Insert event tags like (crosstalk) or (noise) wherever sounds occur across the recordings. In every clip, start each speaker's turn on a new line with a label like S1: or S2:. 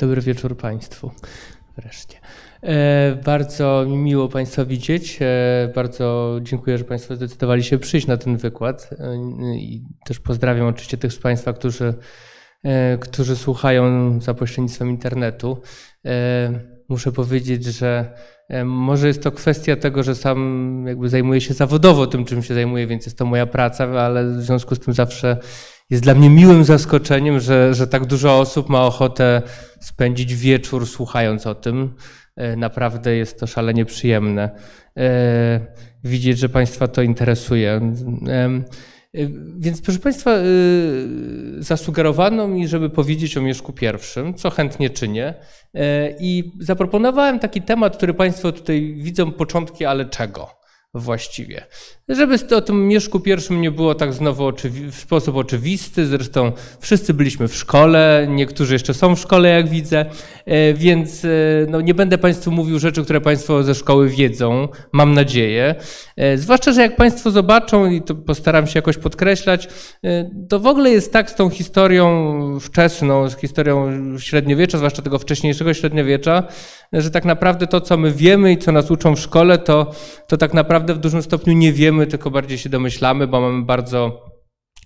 S1: Dobry wieczór Państwu. Wreszcie. E, bardzo mi miło Państwa widzieć. E, bardzo dziękuję, że Państwo zdecydowali się przyjść na ten wykład. E, I też pozdrawiam oczywiście tych z Państwa, którzy, którzy słuchają za pośrednictwem internetu. Muszę powiedzieć, że e, może jest to kwestia tego, że sam jakby zajmuję się zawodowo tym, czym się zajmuję, więc jest to moja praca, ale w związku z tym zawsze jest dla mnie miłym zaskoczeniem, że, że tak dużo osób ma ochotę spędzić wieczór słuchając o tym. E, naprawdę jest to szalenie przyjemne e, widzieć, że Państwa to interesuje. E, więc proszę Państwa, zasugerowano mi, żeby powiedzieć o Mieszku I, co chętnie czynię. I zaproponowałem taki temat, który Państwo tutaj widzą, początki, ale czego? Właściwie. Żeby o tym Mieszku pierwszym nie było tak znowu w sposób oczywisty, zresztą wszyscy byliśmy w szkole, niektórzy jeszcze są w szkole, jak widzę, e, więc e, no, nie będę Państwu mówił rzeczy, które Państwo ze szkoły wiedzą, mam nadzieję. E, zwłaszcza, że jak Państwo zobaczą, i to postaram się jakoś podkreślać, to w ogóle jest tak z tą historią wczesną, z historią średniowiecza, zwłaszcza tego wcześniejszego średniowiecza, że tak naprawdę to, co my wiemy i co nas uczą w szkole, to, to tak naprawdę w dużym stopniu nie wiemy, tylko bardziej się domyślamy, bo mamy bardzo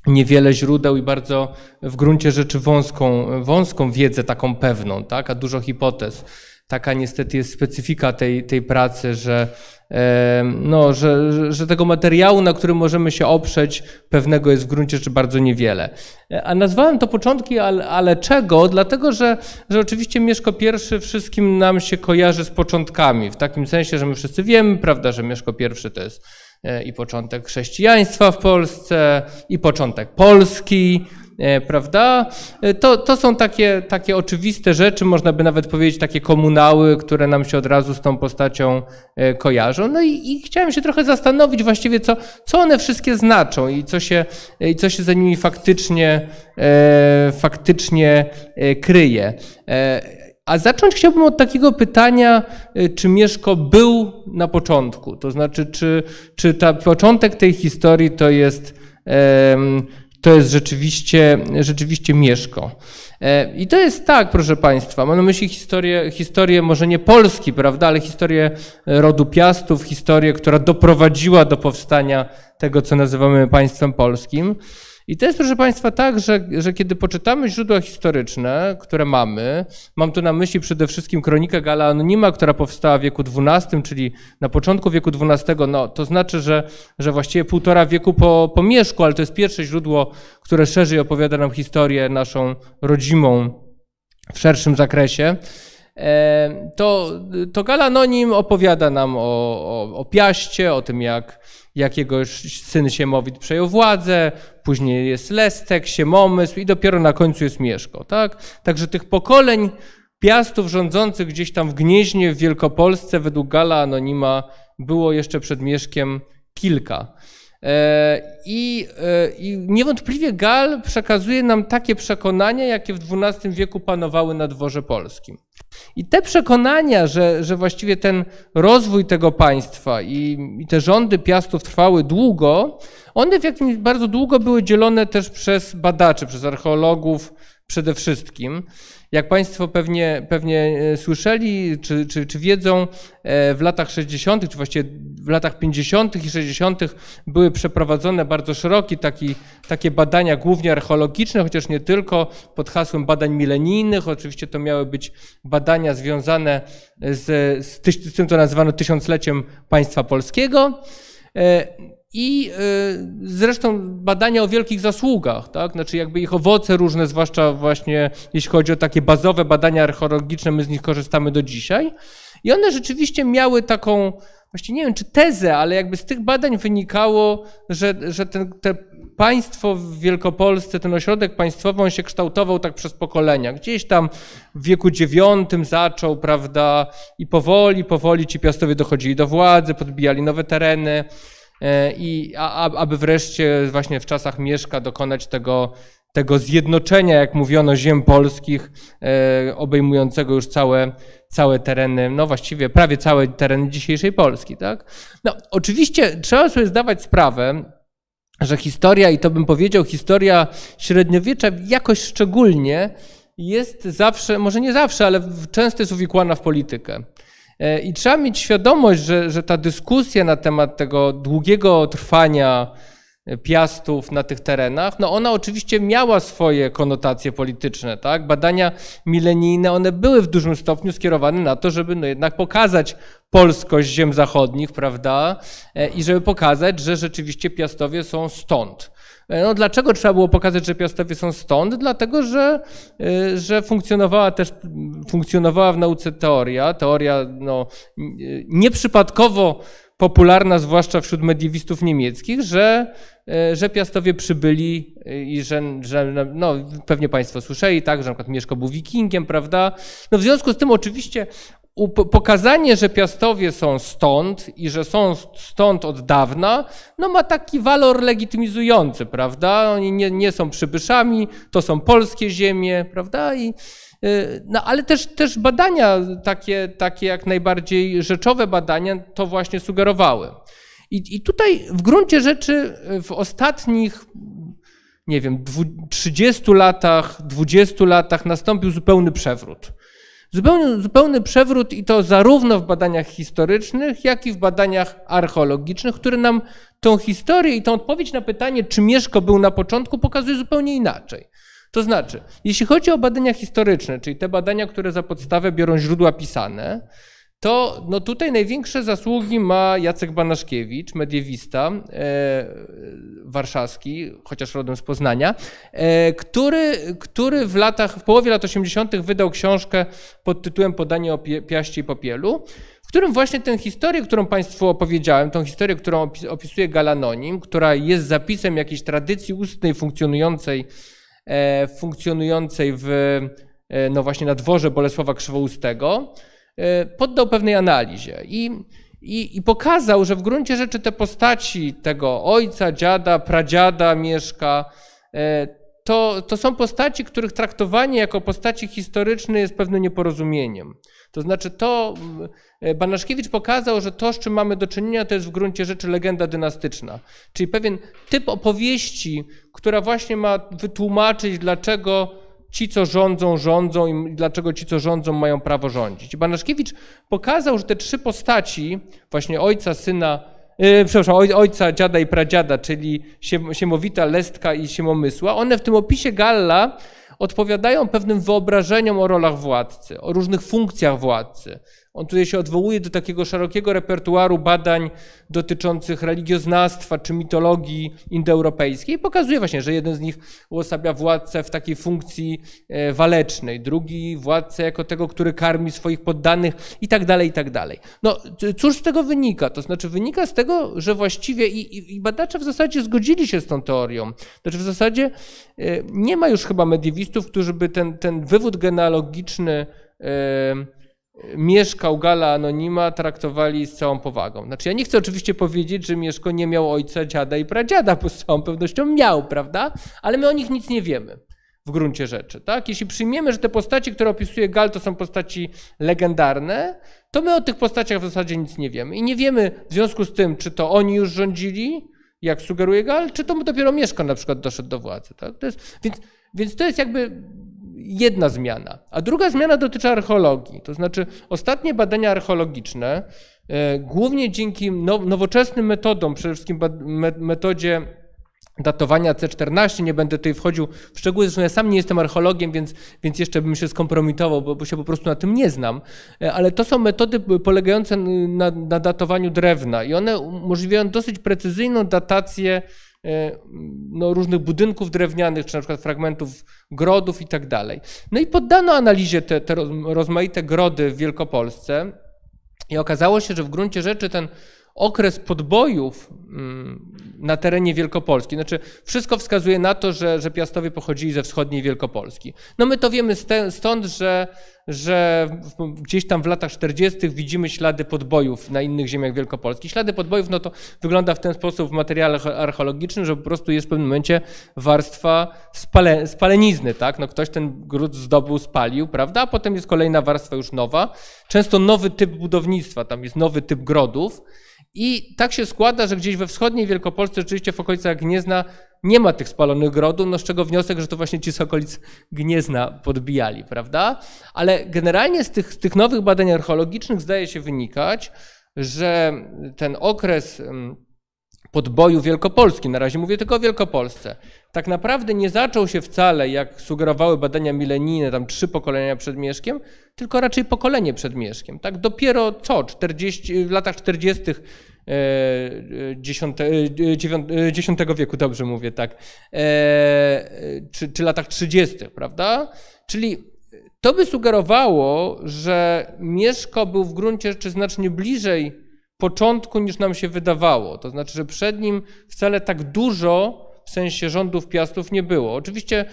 S1: niewiele źródeł i bardzo w gruncie rzeczy wąską, wąską wiedzę, taką pewną, tak? a dużo hipotez. Taka niestety jest specyfika tej, tej pracy, że no, że, że tego materiału, na którym możemy się oprzeć, pewnego jest w gruncie rzeczy bardzo niewiele. A nazwałem to początki, ale, ale czego? Dlatego, że, że oczywiście Mieszko I wszystkim nam się kojarzy z początkami, w takim sensie, że my wszyscy wiemy, prawda, że Mieszko I to jest e, i początek chrześcijaństwa w Polsce, i początek Polski, E, prawda? E, to, to są takie, takie oczywiste rzeczy, można by nawet powiedzieć takie komunały, które nam się od razu z tą postacią e, kojarzą. No i, i chciałem się trochę zastanowić właściwie, co, co one wszystkie znaczą i co się, i co się za nimi faktycznie, faktycznie kryje. A zacząć chciałbym od takiego pytania, czy Mieszko był na początku? To znaczy, czy, czy ta, początek tej historii to jest to jest rzeczywiście, rzeczywiście Mieszko. E, I to jest tak, proszę Państwa, mam na myśli historię, historię może nie Polski, prawda, ale historię rodu Piastów, historię, która doprowadziła do powstania tego, co nazywamy państwem polskim. I to jest, proszę Państwa, tak, że, że kiedy poczytamy źródła historyczne, które mamy, mam tu na myśli przede wszystkim kronikę Gala Anonima, która powstała w wieku XII, czyli na początku wieku XII, no to znaczy, że, że właściwie półtora wieku po, po Mieszku, ale to jest pierwsze źródło, które szerzej opowiada nam historię naszą rodzimą w szerszym zakresie. E, to, to Gal Anonim opowiada nam o, o, o Piaście, o tym jak jak jego syn Siemowit przejął władzę, później jest Lestek, Siemomysł i dopiero na końcu jest Mieszko. Tak? Także tych pokoleń piastów rządzących gdzieś tam w Gnieźnie w Wielkopolsce według Gala Anonima było jeszcze przed Mieszkiem kilka. E, I, e, I, niewątpliwie Gal przekazuje nam takie przekonania, jakie w XII wieku panowały na dworze polskim. I te przekonania, że, że właściwie ten rozwój tego państwa i, i te rządy piastów trwały długo, one w jakimś bardzo długo były dzielone też przez badaczy, przez archeologów przede wszystkim. Jak Państwo pewnie, pewnie e, słyszeli, czy, czy, czy wiedzą, e, w latach 60., czy właściwie w latach 50. i 60. były przeprowadzone bardzo szerokie taki, takie badania, głównie archeologiczne, chociaż nie tylko, pod hasłem badań milenijnych. Oczywiście to miały być badania związane z, z, z tym, co nazywano tysiącleciem państwa polskiego. I y, zresztą badania o wielkich zasługach, tak? znaczy jakby ich owoce różne, zwłaszcza właśnie jeśli chodzi o takie bazowe badania archeologiczne, my z nich korzystamy do dzisiaj. I one rzeczywiście miały taką, właściwie nie wiem czy tezę, ale jakby z tych badań wynikało, że, że ten, te państwo w Wielkopolsce, ten ośrodek państwowy, on się kształtował tak przez pokolenia. Gdzieś tam w wieku IX zaczął, prawda, i powoli, powoli ci piastowie dochodzili do władzy, podbijali nowe tereny. E, i aby wreszcie właśnie w czasach Mieszka dokonać tego, tego zjednoczenia, jak mówiono, ziem polskich, e, obejmującego już całe, całe tereny, no właściwie prawie całe tereny dzisiejszej Polski. Tak? No, oczywiście trzeba sobie zdawać sprawę, że historia, i to bym powiedział, historia średniowiecza jakoś szczególnie jest zawsze, może nie zawsze, ale często jest uwikłana w politykę. E, I trzeba mieć świadomość, że, że ta dyskusja na temat tego długiego trwania piastów na tych terenach, no ona oczywiście miała swoje konotacje polityczne, tak? Badania milenijne, one były w dużym stopniu skierowane na to, żeby no jednak pokazać polskość ziem zachodnich, prawda? E, I żeby pokazać, że rzeczywiście piastowie są stąd. E, no, dlaczego trzeba było pokazać, że piastowie są stąd? Dlatego, że, e, że funkcjonowała też funkcjonowała w nauce teoria, teoria no, nieprzypadkowo popularna, zwłaszcza wśród mediewistów niemieckich, że, e, że Piastowie przybyli i że, że no, pewnie Państwo słyszeli, tak, że na przykład Mieszko był wikingiem, prawda? No w związku z tym oczywiście pokazanie, że Piastowie są stąd i że są stąd od dawna, no ma taki walor legitymizujący, prawda? Oni nie, nie są przybyszami, to są polskie ziemie, prawda? I, y, no ale też, też badania, takie, takie jak najbardziej rzeczowe badania, to właśnie sugerowały. I, I tutaj w gruncie rzeczy w ostatnich, nie wiem, 30 latach, 20 latach nastąpił zupełny przewrót. Zupełny, zupełny przewrót i to zarówno w badaniach historycznych, jak i w badaniach archeologicznych, które nam tą historię i tą odpowiedź na pytanie, czy Mieszko był na początku, pokazuje zupełnie inaczej. To znaczy, jeśli chodzi o badania historyczne, czyli te badania, które za podstawę biorą źródła pisane, to no tutaj największe zasługi ma Jacek Banaszkiewicz, mediewista e, warszawski, chociaż rodem z Poznania, e, który, który w latach, w połowie lat 80. wydał książkę pod tytułem Podanie o piaście i popielu, w którym właśnie tę historię, którą Państwu opowiedziałem, tą historię, którą opisuje Galanonim, która jest zapisem jakiejś tradycji ustnej funkcjonującej, e, funkcjonującej w, e, no właśnie na dworze Bolesława Krzywoustego, poddał pewnej analizie i, i, i, pokazał, że w gruncie rzeczy te postaci tego ojca, dziada, pradziada Mieszka, e, to, to są postaci, których traktowanie jako postaci historyczne jest pewnym nieporozumieniem. To znaczy to, e, Banaszkiewicz pokazał, że to, z czym mamy do czynienia, to jest w gruncie rzeczy legenda dynastyczna. Czyli pewien typ opowieści, która właśnie ma wytłumaczyć, dlaczego ci, co rządzą, rządzą i dlaczego ci, co rządzą, mają prawo rządzić. I Banaszkiewicz pokazał, że te trzy postaci, właśnie ojca, syna, yy, przepraszam, ojca, dziada i pradziada, czyli Siemowita, Lestka i Siemomysła, one w tym opisie Galla odpowiadają pewnym wyobrażeniom o rolach władcy, o różnych funkcjach władcy. On tutaj się odwołuje do takiego szerokiego repertuaru badań dotyczących religioznawstwa czy mitologii indoeuropejskiej. Pokazuje właśnie, że jeden z nich uosabia władcę w takiej funkcji e, walecznej, drugi władcę jako tego, który karmi swoich poddanych i tak dalej, i tak dalej. No cóż z tego wynika? To znaczy wynika z tego, że właściwie i, i, i badacze w zasadzie zgodzili się z tą teorią. Znaczy w zasadzie e, nie ma już chyba mediewistów, którzy by ten, ten wywód genealogiczny yy, Mieszkał Gala Anonima traktowali z całą powagą. Znaczy, ja nie chcę oczywiście powiedzieć, że Mieszko nie miał ojca, dziada i pradziada, bo z całą pewnością miał, prawda? Ale my o nich nic nie wiemy w gruncie rzeczy. Tak? Jeśli przyjmiemy, że te postaci, które opisuje Gal, to są postaci legendarne, to my o tych postaciach w zasadzie nic nie wiemy. I nie wiemy w związku z tym, czy to oni już rządzili, jak sugeruje Gal, czy to dopiero Mieszko na przykład doszedł do władzy. Tak? To jest, więc, więc to jest jakby jedna zmiana. A druga zmiana dotyczy archeologii. To znaczy ostatnie badania archeologiczne, e, głównie dzięki nowoczesnym metodom, przede wszystkim metodzie datowania C14, nie będę tutaj wchodził w szczegóły, zresztą ja sam nie jestem archeologiem, więc, więc jeszcze bym się skompromitował, bo, bo się po prostu na tym nie znam, e, ale to są metody polegające na, na datowaniu drewna i one umożliwiają dosyć precyzyjną datację no, różnych budynków drewnianych, czy na przykład fragmentów grodów i tak dalej. No i poddano analizie te, te rozmaite grody w Wielkopolsce i okazało się, że w gruncie rzeczy ten okres podbojów mm, na terenie Wielkopolski. Znaczy, wszystko wskazuje na to, że, że Piastowie pochodzili ze wschodniej Wielkopolski. No my to wiemy stąd, że, że gdzieś tam w latach 40. widzimy ślady podbojów na innych ziemiach wielkopolskich. Ślady podbojów, no to wygląda w ten sposób w materiale archeologicznym, że po prostu jest w pewnym momencie warstwa spale, spalenizny, tak? No ktoś ten gród zdobył, spalił, prawda? A potem jest kolejna warstwa już nowa. Często nowy typ budownictwa, tam jest nowy typ grodów. I tak się składa, że gdzieś we wschodniej Wielkopolsce, rzeczywiście w okolicach Gniezna, nie ma tych spalonych grodów, no z czego wniosek, że to właśnie ci z okolic Gniezna podbijali, prawda? Ale generalnie z tych, z tych nowych badań archeologicznych zdaje się wynikać, że ten okres podboju wielkopolskim, na razie mówię tylko o Wielkopolsce, tak naprawdę nie zaczął się wcale, jak sugerowały badania milenijne, tam trzy pokolenia przed Mieszkiem, tylko raczej pokolenie przed Mieszkiem. Tak? Dopiero co, 40, w latach 40. X, X wieku, dobrze mówię, tak, e, czy, czy latach 30., prawda? Czyli to by sugerowało, że Mieszko był w gruncie rzeczy znacznie bliżej początku niż nam się wydawało. To znaczy, że przed nim wcale tak dużo w sensie rządów piastów nie było. Oczywiście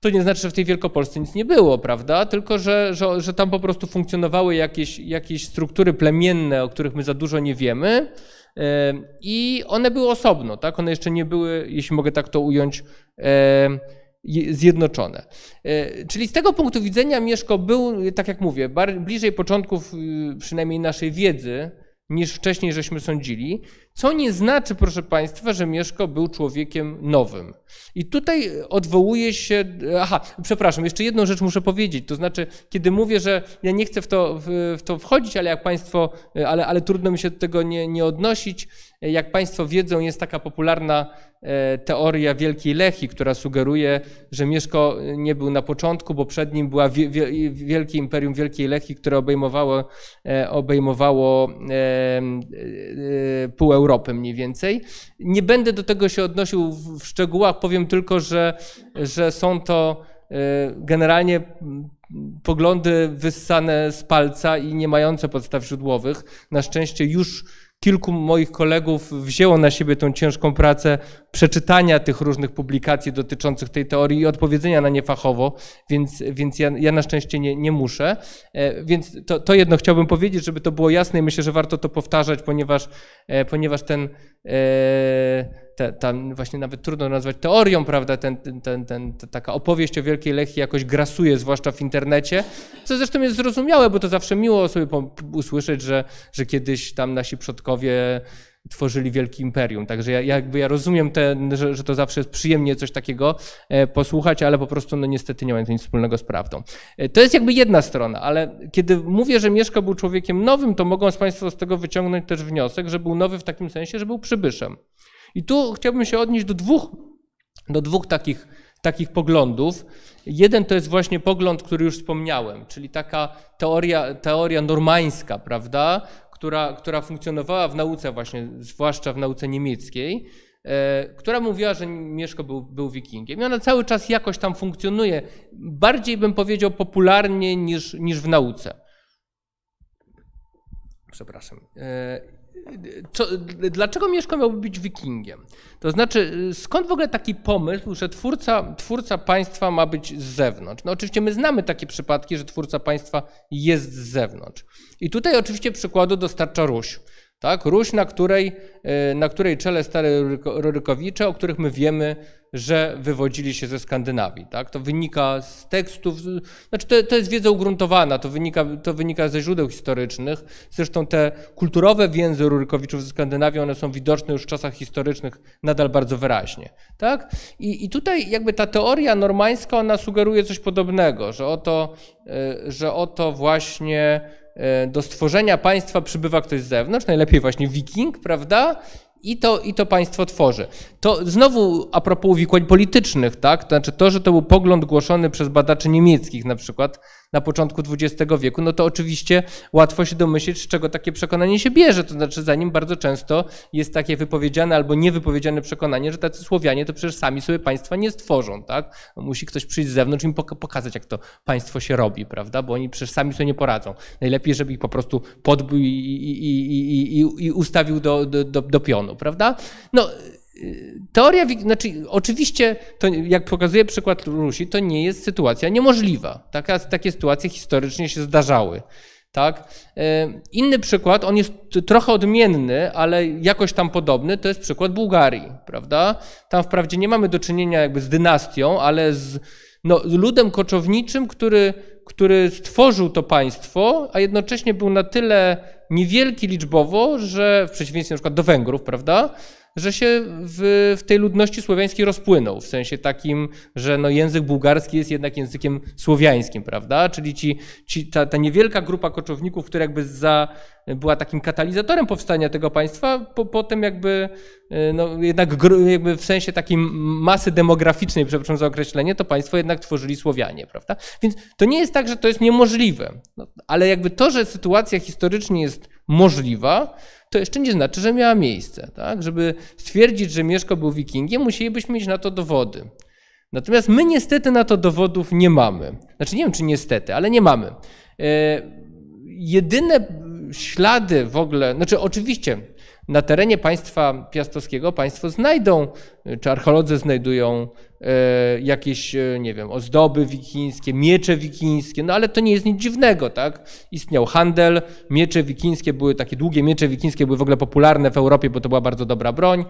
S1: to nie znaczy, że w tej Wielkopolsce nic nie było, prawda? Tylko, że, że, że tam po prostu funkcjonowały jakieś, jakieś struktury plemienne, o których my za dużo nie wiemy. I one były osobno, tak? One jeszcze nie były, jeśli mogę tak to ująć, zjednoczone. E, czyli z tego punktu widzenia Mieszko był, tak jak mówię, bliżej początków y, przynajmniej naszej wiedzy niż wcześniej żeśmy sądzili, co nie znaczy, proszę Państwa, że Mieszko był człowiekiem nowym. I tutaj odwołuje się. Aha, przepraszam, jeszcze jedną rzecz muszę powiedzieć. To znaczy, kiedy mówię, że ja nie chcę w to, w, w to wchodzić, ale jak Państwo, ale, ale trudno mi się do tego nie, nie odnosić. Jak Państwo wiedzą, jest taka popularna e, teoria Wielkiej Lechi, która sugeruje, że Mieszko nie był na początku, bo przed nim była wielkie imperium Wielkiej Lechi, które obejmowało, e, obejmowało e, pół Europy mniej więcej. Nie będę do tego się odnosił w szczegółach, powiem tylko, że, że są to generalnie poglądy wyssane z palca i nie mające podstaw źródłowych. Na szczęście już kilku moich kolegów wzięło na siebie tą ciężką pracę przeczytania tych różnych publikacji dotyczących tej teorii i odpowiedzenia na nie fachowo, więc, więc ja, ja na szczęście nie, nie muszę. E, więc to, to jedno chciałbym powiedzieć, żeby to było jasne i myślę, że warto to powtarzać, ponieważ, e, ponieważ ten e, te, tam właśnie nawet trudno nazwać teorią, prawda, ten, ten, ten, taka opowieść o Wielkiej Lechii jakoś grasuje, zwłaszcza w internecie, co zresztą jest zrozumiałe, bo to zawsze miło sobie usłyszeć, że, że kiedyś tam nasi przodkowie tworzyli wielkie imperium. Także ja, jakby ja rozumiem, ten, że, że, to zawsze jest przyjemnie coś takiego e, posłuchać, ale po prostu no niestety nie ma nic wspólnego z prawdą. E, to jest jakby jedna strona, ale kiedy mówię, że Mieszko był człowiekiem nowym, to mogą Państwo z tego wyciągnąć też wniosek, że był nowy w takim sensie, że był przybyszem. I tu chciałbym się odnieść do dwóch, do dwóch takich, takich poglądów. Jeden to jest właśnie pogląd, który już wspomniałem, czyli taka teoria, teoria normańska, prawda, która, która funkcjonowała w nauce właśnie, zwłaszcza w nauce niemieckiej, e, która mówiła, że Mieszko był, był wikingiem. I ona cały czas jakoś tam funkcjonuje, bardziej bym powiedział popularnie niż, niż w nauce. Przepraszam. Co, dlaczego Mieszko miałby być wikingiem? To znaczy, skąd w ogóle taki pomysł, że twórca, twórca państwa ma być z zewnątrz? No oczywiście my znamy takie przypadki, że twórca państwa jest z zewnątrz. I tutaj oczywiście przykładu dostarcza Ruś. Tak? Ruś, na której, e, na której czele stare Rurykowicze, o których my wiemy, że wywodzili się ze Skandynawii. Tak? To wynika z tekstów, znaczy to, to jest wiedza ugruntowana, to wynika, to wynika ze źródeł historycznych. Zresztą te kulturowe więzy Rurykowiczów ze Skandynawią, one są widoczne już w czasach historycznych nadal bardzo wyraźnie. Tak? I, I tutaj jakby ta teoria normańska, ona sugeruje coś podobnego, że oto, e, że oto właśnie do stworzenia państwa przybywa ktoś z zewnątrz, najlepiej właśnie wiking, prawda? I to, I to państwo tworzy. To znowu a propos uwikłań politycznych, tak? To znaczy to, że to był pogląd głoszony przez badaczy niemieckich na przykład, na początku XX wieku, no to oczywiście łatwo się domyślić, z czego takie przekonanie się bierze. To znaczy, za nim bardzo często jest takie wypowiedziane albo niewypowiedziane przekonanie, że tacy Słowianie to przecież sami sobie państwa nie stworzą, tak? Musi ktoś przyjść z zewnątrz i im pokazać, jak to państwo się robi, prawda? Bo oni przecież sami sobie nie poradzą. Najlepiej, żeby ich po prostu podbił i, i, i, i ustawił do, do, do, do pionu, prawda? No, Teoria, znaczy oczywiście, to jak pokazuje przykład Rusi, to nie jest sytuacja niemożliwa. Taka, takie sytuacje historycznie się zdarzały. Tak? E, inny przykład, on jest trochę odmienny, ale jakoś tam podobny, to jest przykład Bułgarii, prawda? Tam wprawdzie nie mamy do czynienia jakby z dynastią, ale z no, ludem koczowniczym, który, który stworzył to państwo, a jednocześnie był na tyle niewielki liczbowo, że w przeciwieństwie na przykład do Węgrów, prawda, że się w, w tej ludności słowiańskiej rozpłynął, w sensie takim, że no język bułgarski jest jednak językiem słowiańskim, prawda? Czyli ci, ci, ta, ta niewielka grupa koczowników, która jakby za, była takim katalizatorem powstania tego państwa, po, potem jakby, e, no jednak jakby w sensie takiej masy demograficznej, przepraszam za określenie, to państwo jednak tworzyli Słowianie, prawda? Więc to nie jest tak, że to jest niemożliwe, no, ale jakby to, że sytuacja historycznie jest możliwa, to jeszcze nie znaczy, że miała miejsce. Tak? Żeby stwierdzić, że Mieszko był wikingiem, musielibyśmy mieć na to dowody. Natomiast my niestety na to dowodów nie mamy. Znaczy nie wiem, czy niestety, ale nie mamy. E, jedyne ślady w ogóle, znaczy oczywiście na terenie państwa piastowskiego państwo znajdą, czy archeolodzy znajdują e, jakieś, e, nie wiem, ozdoby wikińskie, miecze wikińskie, no ale to nie jest nic dziwnego, tak? Istniał handel, miecze wikińskie były, takie długie miecze wikińskie były w ogóle popularne w Europie, bo to była bardzo dobra broń.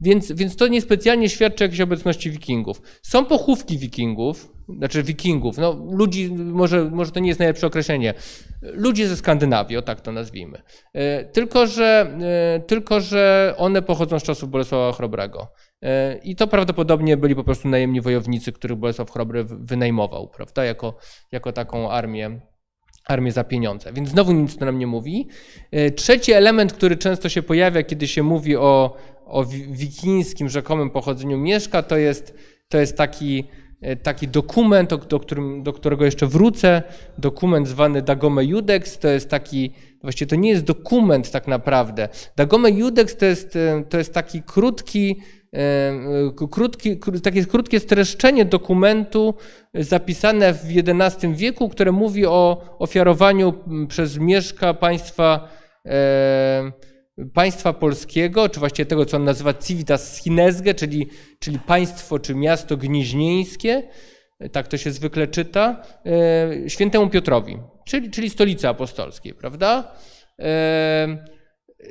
S1: Więc, więc to niespecjalnie świadczy o jakiejś obecności wikingów. Są pochówki wikingów, znaczy wikingów, no ludzi, może, może to nie jest najlepsze określenie, ludzie ze Skandynawii, o tak to nazwijmy. E, tylko że, e, tylko, że one pochodzą z czasów Bolesława Chrobrego. E, I to prawdopodobnie byli po prostu najemni wojownicy, których Bolesław Chrobry wynajmował, prawda, jako, jako taką armię armię za pieniądze. Więc znowu nic to nam nie mówi. Trzeci element, który często się pojawia, kiedy się mówi o, o wikińskim rzekomym pochodzeniu Mieszka, to jest, to jest taki, e, taki dokument, do, którym, do którego jeszcze wrócę, dokument zwany Dagome Judex, to jest taki, właściwie to nie jest dokument tak naprawdę. Dagome Judex to jest, e, to jest taki krótki, e, krótki, takie krótkie streszczenie dokumentu zapisane w XI wieku, które mówi o ofiarowaniu przez Mieszka państwa państwa polskiego, czy właściwie tego, co on nazywa civitas chinesge, czyli, czyli państwo czy miasto gnieźnieńskie, tak to się zwykle czyta, świętemu Piotrowi, czyli, czyli stolicy apostolskiej, prawda? E,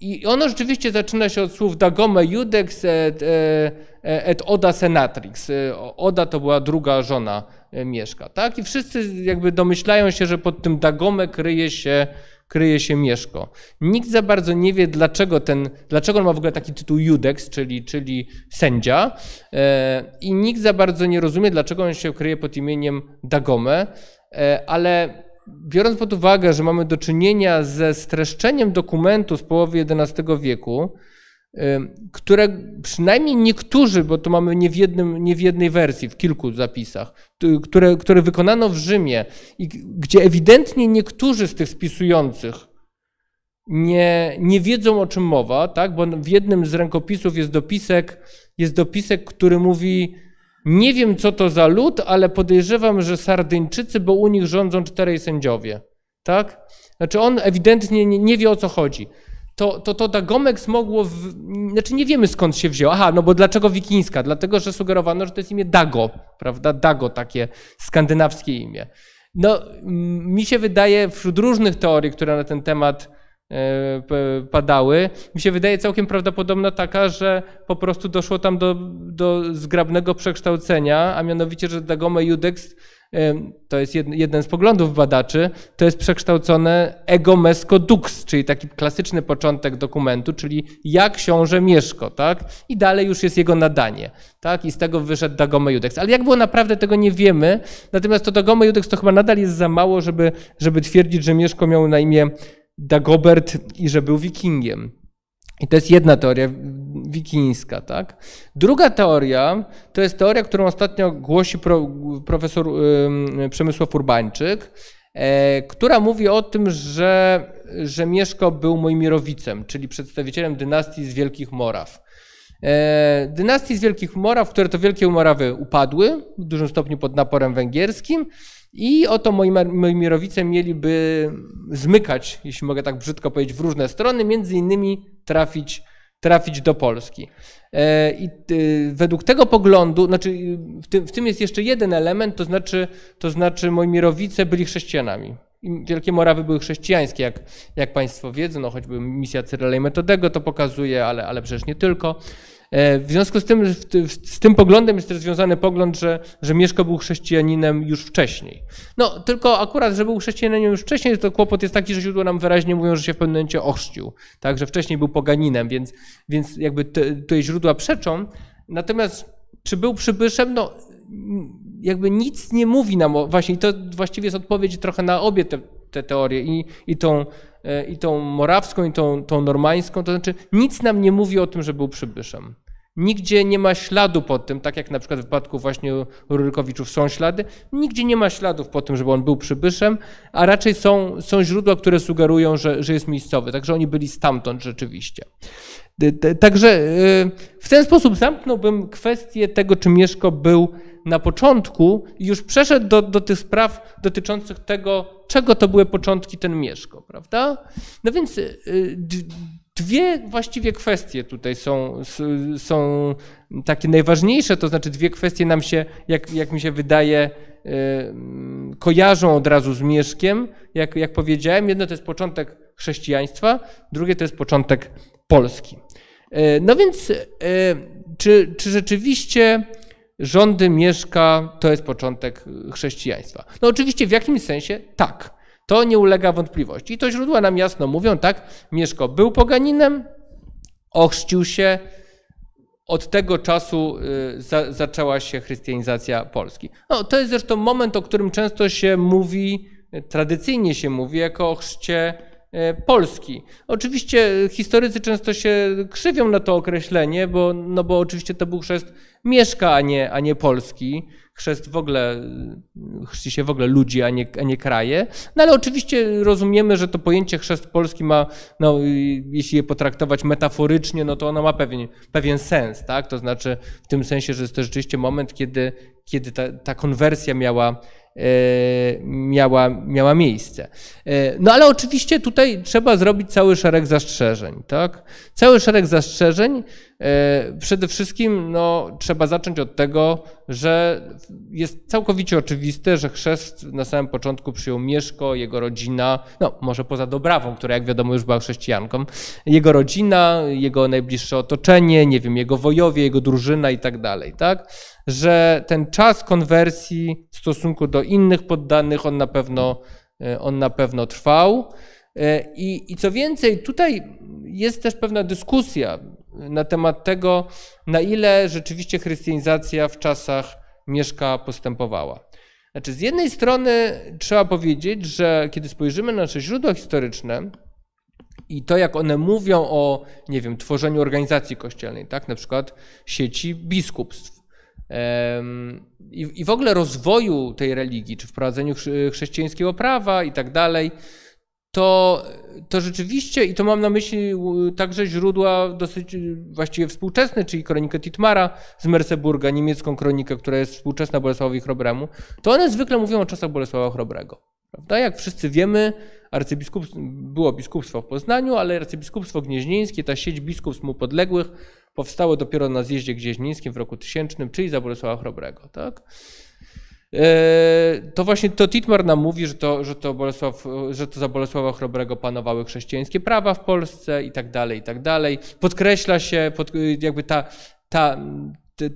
S1: I ono rzeczywiście zaczyna się od słów Dagome Judex et, e, et Oda Senatrix. Oda to była druga żona Mieszka, tak? I wszyscy jakby domyślają się, że pod tym Dagome kryje się kryje się Mieszko. Nikt za bardzo nie wie, dlaczego, ten, dlaczego on ma w ogóle taki tytuł Judex, czyli, czyli sędzia, e, i nikt za bardzo nie rozumie, dlaczego on się kryje pod imieniem Dagome, e, ale biorąc pod uwagę, że mamy do czynienia ze streszczeniem dokumentu z połowy XI wieku, które przynajmniej niektórzy, bo to mamy nie w, jednym, nie w jednej wersji, w kilku zapisach, które, które wykonano w Rzymie i gdzie ewidentnie niektórzy z tych spisujących nie, nie wiedzą o czym mowa, tak? bo w jednym z rękopisów jest dopisek, jest dopisek, który mówi nie wiem co to za lud, ale podejrzewam, że Sardyńczycy, bo u nich rządzą czterej sędziowie. Tak? Znaczy on ewidentnie nie, nie wie o co chodzi to, to, to Dagomex mogło, w, znaczy nie wiemy skąd się wzięło. Aha, no bo dlaczego wikińska? Dlatego, że sugerowano, że to jest imię Dago, prawda? Dago, takie skandynawskie imię. No, mi się wydaje, wśród różnych teorii, które na ten temat padały, mi się wydaje całkiem prawdopodobna taka, że po prostu doszło tam do, do zgrabnego przekształcenia, a mianowicie, że Dagome Judex to jest jeden z poglądów badaczy, to jest przekształcone ego mesco dux, czyli taki klasyczny początek dokumentu, czyli jak książę Mieszko, tak? I dalej już jest jego nadanie, tak? I z tego wyszedł Dagome Judex. Ale jak było naprawdę, tego nie wiemy, natomiast to Dagome Judex to chyba nadal jest za mało, żeby, żeby twierdzić, że Mieszko miał na imię Dagobert i że był wikingiem. I to jest jedna teoria wikińska, tak? Druga teoria to jest teoria, którą ostatnio głosi pro, profesor Przemysław Urbańczyk, e, która mówi o tym, że, że Mieszko był Mojmirowicem, czyli przedstawicielem dynastii z Wielkich Moraw. E, dynastii z Wielkich Moraw, które to Wielkie Morawy upadły w dużym stopniu pod naporem węgierskim i oto mirowice mieliby zmykać, jeśli mogę tak brzydko powiedzieć, w różne strony, między innymi trafić, trafić do Polski. E, I y, według tego poglądu, znaczy w tym, w tym jest jeszcze jeden element, to znaczy, to znaczy moi mirowice byli chrześcijanami. Wielkie Morawy były chrześcijańskie, jak, jak Państwo wiedzą, no choćby misja Cyryla i Metodego to pokazuje, ale, ale przecież nie tylko. E, w związku z tym, z tym poglądem jest też związany pogląd, że, że Mieszko był chrześcijaninem już wcześniej. No, tylko akurat, że był chrześcijaninem już wcześniej, to kłopot jest taki, że źródła nam wyraźnie mówią, że się w pewnym momencie ochrzcił, tak, że wcześniej był poganinem, więc, więc jakby te, te źródła przeczą. Natomiast czy był przybyszem? No, jakby nic nie mówi nam, o, właśnie to właściwie jest odpowiedź trochę na obie te, te teorie, i, i, tą, e, i tą morawską, i tą, tą normańską, to znaczy nic nam nie mówi o tym, że był przybyszem. Nigdzie nie ma śladu po tym, tak jak na przykład w wypadku właśnie Rurykowiczów są ślady, nigdzie nie ma śladów po tym, żeby on był przybyszem, a raczej są, są źródła, które sugerują, że, że jest miejscowy, także oni byli stamtąd rzeczywiście. Także y, w ten sposób zamknąłbym kwestię tego, czy Mieszko był na początku i już przeszedł do, do tych spraw dotyczących tego, czego to były początki ten Mieszko, prawda? No więc y, dwie właściwie kwestie tutaj są, są takie najważniejsze, to znaczy dwie kwestie nam się, jak, jak mi się wydaje, y, kojarzą od razu z Mieszkiem, jak, jak powiedziałem. Jedno to jest początek chrześcijaństwa, drugie to jest początek Polski. E, no więc, e, czy, czy rzeczywiście rządy Mieszka to jest początek chrześcijaństwa? No oczywiście w jakimś sensie tak. To nie ulega wątpliwości. I to źródła nam jasno mówią, tak, Mieszko był poganinem, ochrzcił się, od tego czasu y, za, zaczęła się chrystianizacja Polski. No, to jest zresztą moment, o którym często się mówi, tradycyjnie się mówi, jako o chrzcie Polski. Oczywiście historycy często się krzywią na to określenie, bo, no bo oczywiście to był chrzest Mieszka, a nie, a nie Polski. Chrzest w ogóle, chrzci się w ogóle ludzi, a nie, a nie kraje. No ale oczywiście rozumiemy, że to pojęcie chrzest Polski ma, no, jeśli je potraktować metaforycznie, no to ono ma pewien, pewien sens, tak? To znaczy w tym sensie, że jest to rzeczywiście moment, kiedy, kiedy ta, ta konwersja miała, E, miała, miała miejsce. E, no ale oczywiście tutaj trzeba zrobić cały szereg zastrzeżeń. Tak? Cały szereg zastrzeżeń. E, przede wszystkim no, trzeba zacząć od tego, że jest całkowicie oczywiste, że chrzest na samym początku przyjął Mieszko, jego rodzina, no może poza Dobrawą, która jak wiadomo już była chrześcijanką, jego rodzina, jego najbliższe otoczenie, nie wiem, jego wojowie, jego drużyna i tak dalej. Tak? że ten czas konwersji w stosunku do innych poddanych on na pewno, e, on na pewno trwał. E, I, I co więcej, tutaj jest też pewna dyskusja na temat tego, na ile rzeczywiście chrystianizacja w czasach Mieszka postępowała. Znaczy, z jednej strony trzeba powiedzieć, że kiedy spojrzymy na nasze źródła historyczne i to, jak one mówią o, nie wiem, tworzeniu organizacji kościelnej, tak, na przykład sieci biskupstw, i, w ogóle rozwoju tej religii, czy wprowadzeniu chrześcijańskiego prawa i tak dalej, to, to rzeczywiście, i to mam na myśli także źródła dosyć właściwie współczesne, czyli kronikę Titmara z Merseburga, niemiecką kronikę, która jest współczesna Bolesławowi Chrobremu, to one zwykle mówią o czasach Bolesława Chrobrego. Prawda? Jak wszyscy wiemy, arcybiskupstwo, było biskupstwo w Poznaniu, ale arcybiskupstwo gnieźnieńskie, ta sieć biskupstw mu podległych, powstało dopiero na zjeździe gnieźnieńskim w roku 1000, czyli za Bolesława Chrobrego. Tak? E, to właśnie to Titmar nam mówi, że to, że, to Bolesław, że to za Bolesława Chrobrego panowały chrześcijańskie prawa w Polsce i tak dalej, i tak dalej. Podkreśla się pod, jakby ta, ta,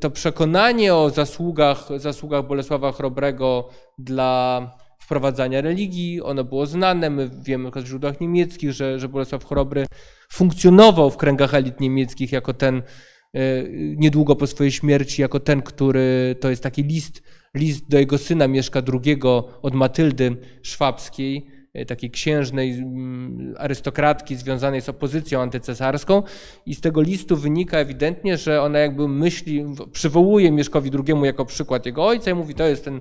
S1: to przekonanie o zasługach, zasługach Bolesława Chrobrego dla wprowadzania religii, ono było znane, my wiemy w źródłach niemieckich, że, że Bolesław Chrobry funkcjonował w kręgach elit niemieckich jako ten, e, niedługo po swojej śmierci, jako ten, który, to jest taki list, list do jego syna Mieszka II od Matyldy Szwabskiej, E, takiej księżnej mm, arystokratki związanej z opozycją antycesarską i z tego listu wynika ewidentnie, że ona jakby myśli, przywołuje Mieszkowi II jako przykład jego ojca i mówi, to jest ten,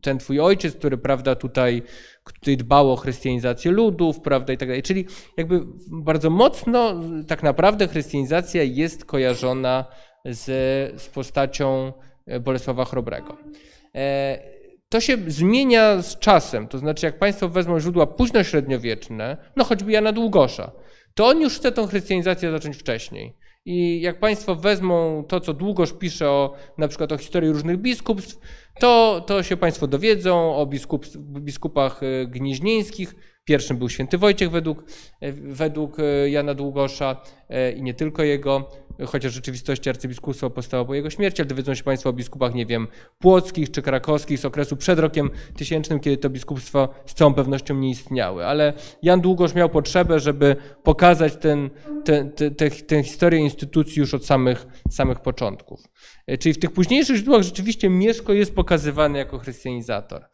S1: ten twój ojciec, który prawda tutaj, tutaj dbał o chrystianizację ludów, prawda i tak dalej. Czyli jakby bardzo mocno tak naprawdę chrystianizacja jest kojarzona z, z postacią e, Bolesława Chrobrego. E, to się zmienia z czasem. To znaczy, jak Państwo wezmą źródła późnośredniowieczne, no choćby Jana Długosza, to on już chce tą chrystianizację zacząć wcześniej. I jak Państwo wezmą to, co Długosz pisze o, na przykład o historii różnych biskupstw, to, to się Państwo dowiedzą o biskup, biskupach e, gnieźnieńskich. Pierwszym był święty Wojciech według, e, według e, Jana Długosza i nie tylko jego. chociaż w rzeczywistości arcybiskupstwo powstało po jego śmierci, ale dowiedzą się Państwo o biskupach, nie wiem, płockich czy krakowskich z okresu przed rokiem tysięcznym, kiedy to biskupstwa z całą pewnością nie istniały. Ale Jan Długosz miał potrzebę, żeby pokazać ten, ten, tę historię instytucji już od samych, samych początków. E, czyli w tych późniejszych źródłach rzeczywiście Mieszko jest pokazywany jako chrystianizator.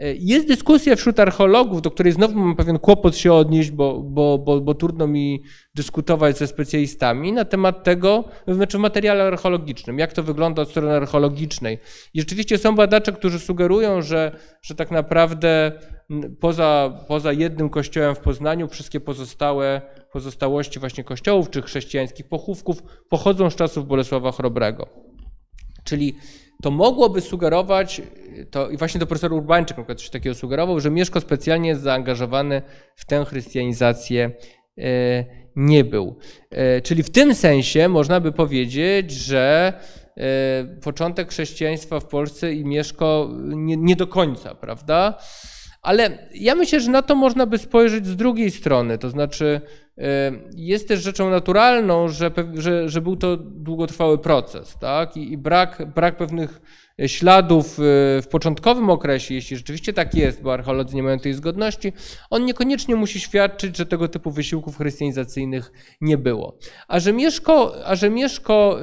S1: E, jest dyskusja wśród archeologów, do której znowu mam pewien kłopot się odnieść, bo, bo, bo, bo trudno mi dyskutować ze specjalistami na temat tego, znaczy w materiale archeologicznym, jak to wygląda od strony archeologicznej. I rzeczywiście są badacze, którzy sugerują, że, że tak naprawdę poza, poza jednym kościołem w Poznaniu wszystkie pozostałe pozostałości właśnie kościołów czy chrześcijańskich pochówków pochodzą z czasów Bolesława Chrobrego. Czyli to mogłoby sugerować, to, i właśnie to profesor Urbańczyk na coś takiego sugerował, że Mieszko specjalnie zaangażowany w tę chrystianizację e, nie był. E, czyli w tym sensie można by powiedzieć, że e, początek chrześcijaństwa w Polsce i Mieszko nie, nie do końca, prawda? Ale ja myślę, że na to można by spojrzeć z drugiej strony, to znaczy jest też rzeczą naturalną, że, że, że był to długotrwały proces, tak? I, i brak, brak pewnych śladów y, w początkowym okresie, jeśli rzeczywiście tak jest, bo archeolodzy nie mają tej zgodności, on niekoniecznie musi świadczyć, że tego typu wysiłków chrystianizacyjnych nie było. A że Mieszko, a że Mieszko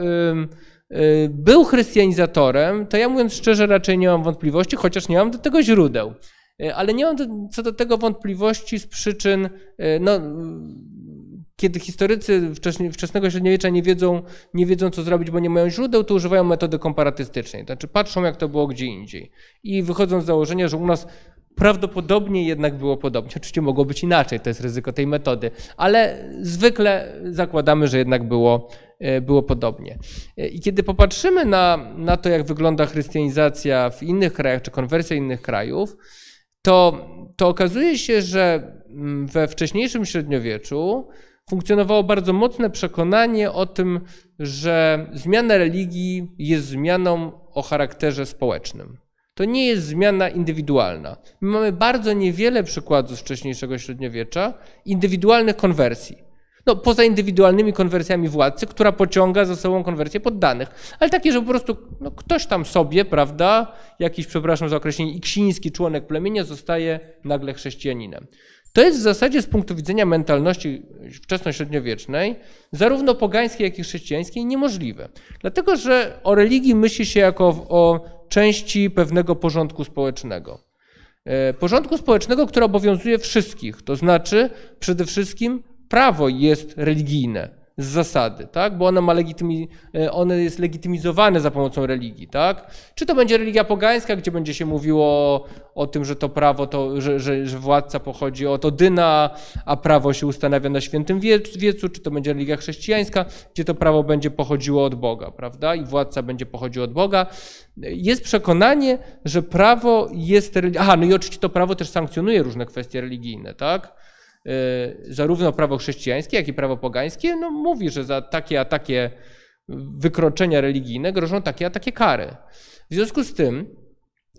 S1: y, był chrystianizatorem, to ja mówiąc szczerze raczej nie mam wątpliwości, chociaż nie mam do tego źródeł. Y, ale nie mam co do tego wątpliwości z przyczyn no, kiedy historycy wczesnego średniowiecza nie wiedzą, nie wiedzą, co zrobić, bo nie mają źródeł, to używają metody komparatystycznej. To znaczy patrzą, jak to było gdzie indziej. I wychodzą z założenia, że u nas prawdopodobnie jednak było podobnie. Oczywiście mogło być inaczej, to jest ryzyko tej metody, ale zwykle zakładamy, że jednak było, e, było podobnie. E, I kiedy popatrzymy na, na to, jak wygląda chrystianizacja w innych krajach, czy konwersja innych krajów, to, to okazuje się, że mm, we wcześniejszym średniowieczu funkcjonowało bardzo mocne przekonanie o tym, że zmiana religii jest zmianą o charakterze społecznym. To nie jest zmiana indywidualna. My mamy bardzo niewiele przykładów z wcześniejszego średniowiecza indywidualnych konwersji. No, poza indywidualnymi konwersjami władcy, która pociąga za sobą konwersję poddanych. Ale takie, że po prostu no, ktoś tam sobie, prawda, jakiś, przepraszam za określenie, iksiński członek plemienia zostaje nagle chrześcijaninem. To jest w zasadzie z punktu widzenia mentalności wczesnośredniowiecznej, zarówno pogańskiej, jak i chrześcijańskiej, niemożliwe. Dlatego, że o religii myśli się jako o części pewnego porządku społecznego. E, porządku społecznego, który obowiązuje wszystkich, to znaczy przede wszystkim prawo jest religijne z zasady, tak? bo ono, ma legitymi, e, ono jest legitymizowane za pomocą religii. Tak? Czy to będzie religia pogańska, gdzie będzie się mówiło o tym, że to prawo, to, że, że, że władca pochodzi od Odyna, a prawo się ustanawia na świętym wiecu, czy to będzie religia chrześcijańska, gdzie to prawo będzie pochodziło od Boga, prawda? I władca będzie pochodził od Boga. Jest przekonanie, że prawo jest... Aha, no i oczywiście to prawo też sankcjonuje różne kwestie religijne, tak? Y, zarówno prawo chrześcijańskie, jak i prawo pogańskie, no, mówi, że za takie a takie wykroczenia religijne grożą takie a takie kary. W związku z tym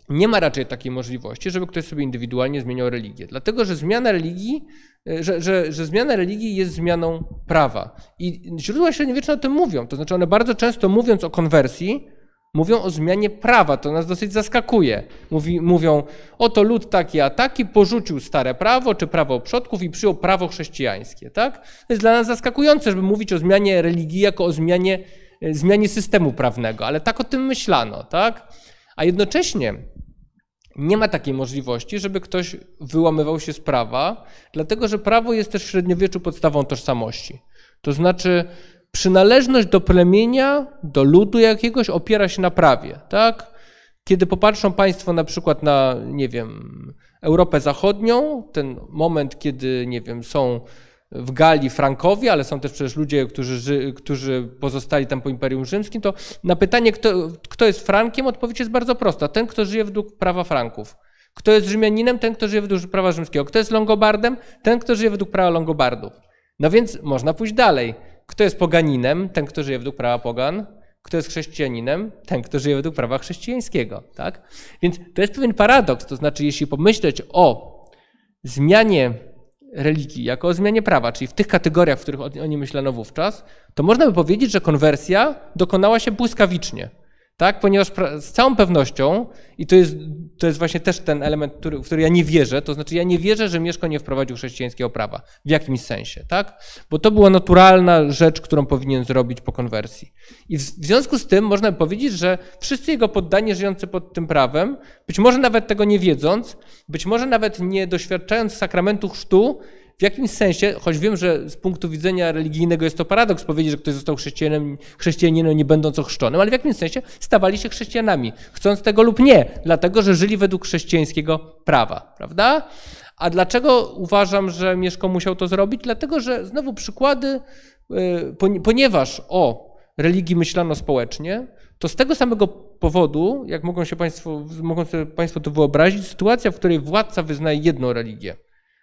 S1: nie ma raczej takiej możliwości, żeby ktoś sobie indywidualnie zmieniał religię. Dlatego, że zmiana religii, y, że, że, że zmiana religii jest zmianą prawa. I źródła średniowieczne o tym mówią. To znaczy one bardzo często mówiąc o konwersji, Mówią o zmianie prawa, to nas dosyć zaskakuje. Mówi, mówią, oto lud taki a taki porzucił stare prawo czy prawo przodków i przyjął prawo chrześcijańskie. Tak? To jest dla nas zaskakujące, żeby mówić o zmianie religii jako o zmianie, e, zmianie systemu prawnego, ale tak o tym myślano. Tak? A jednocześnie nie ma takiej możliwości, żeby ktoś wyłamywał się z prawa, dlatego że prawo jest też w średniowieczu podstawą tożsamości. To znaczy, przynależność do plemienia, do ludu jakiegoś opiera się na prawie, tak? Kiedy popatrzą Państwo na przykład na, nie wiem, Europę Zachodnią, ten moment, kiedy, nie wiem, są w Galii Frankowie, ale są też przecież ludzie, którzy, którzy pozostali tam po Imperium Rzymskim, to na pytanie, kto, kto jest Frankiem, odpowiedź jest bardzo prosta. Ten, kto żyje według prawa Franków. Kto jest Rzymianinem? Ten, kto żyje według prawa rzymskiego. Kto jest Longobardem? Ten, kto żyje według prawa Longobardów. No więc można pójść dalej. Kto jest poganinem? Ten, kto żyje według prawa pogan. Kto jest chrześcijaninem? Ten, kto żyje według prawa chrześcijańskiego. Tak? Więc to jest pewien paradoks. To znaczy, jeśli pomyśleć o zmianie religii jako o zmianie prawa, czyli w tych kategoriach, w których oni myślano wówczas, to można by powiedzieć, że konwersja dokonała się błyskawicznie. Tak? Ponieważ z całą pewnością, i to jest, to jest właśnie też ten element, który, w który ja nie wierzę, to znaczy ja nie wierzę, że Mieszko nie wprowadził chrześcijańskiego prawa w jakimś sensie, tak? Bo to była naturalna rzecz, którą powinien zrobić po konwersji. I w, związku z tym można powiedzieć, że wszyscy jego poddani żyjący pod tym prawem, być może nawet tego nie wiedząc, być może nawet nie doświadczając sakramentu chrztu, w jakimś sensie, choć wiem, że z punktu widzenia religijnego jest to paradoks powiedzieć, że ktoś został chrześcijaninem, chrześcijaninem nie będąc ochrzczonym, ale w jakimś sensie stawali się chrześcijanami, chcąc tego lub nie, dlatego że żyli według chrześcijańskiego prawa, prawda? A dlaczego uważam, że Mieszko musiał to zrobić? Dlatego, że znowu przykłady, y, ponieważ o religii myślano społecznie, to z tego samego powodu, jak mogą się Państwo, mogą sobie Państwo to wyobrazić, sytuacja, w której władca wyznaje jedną religię,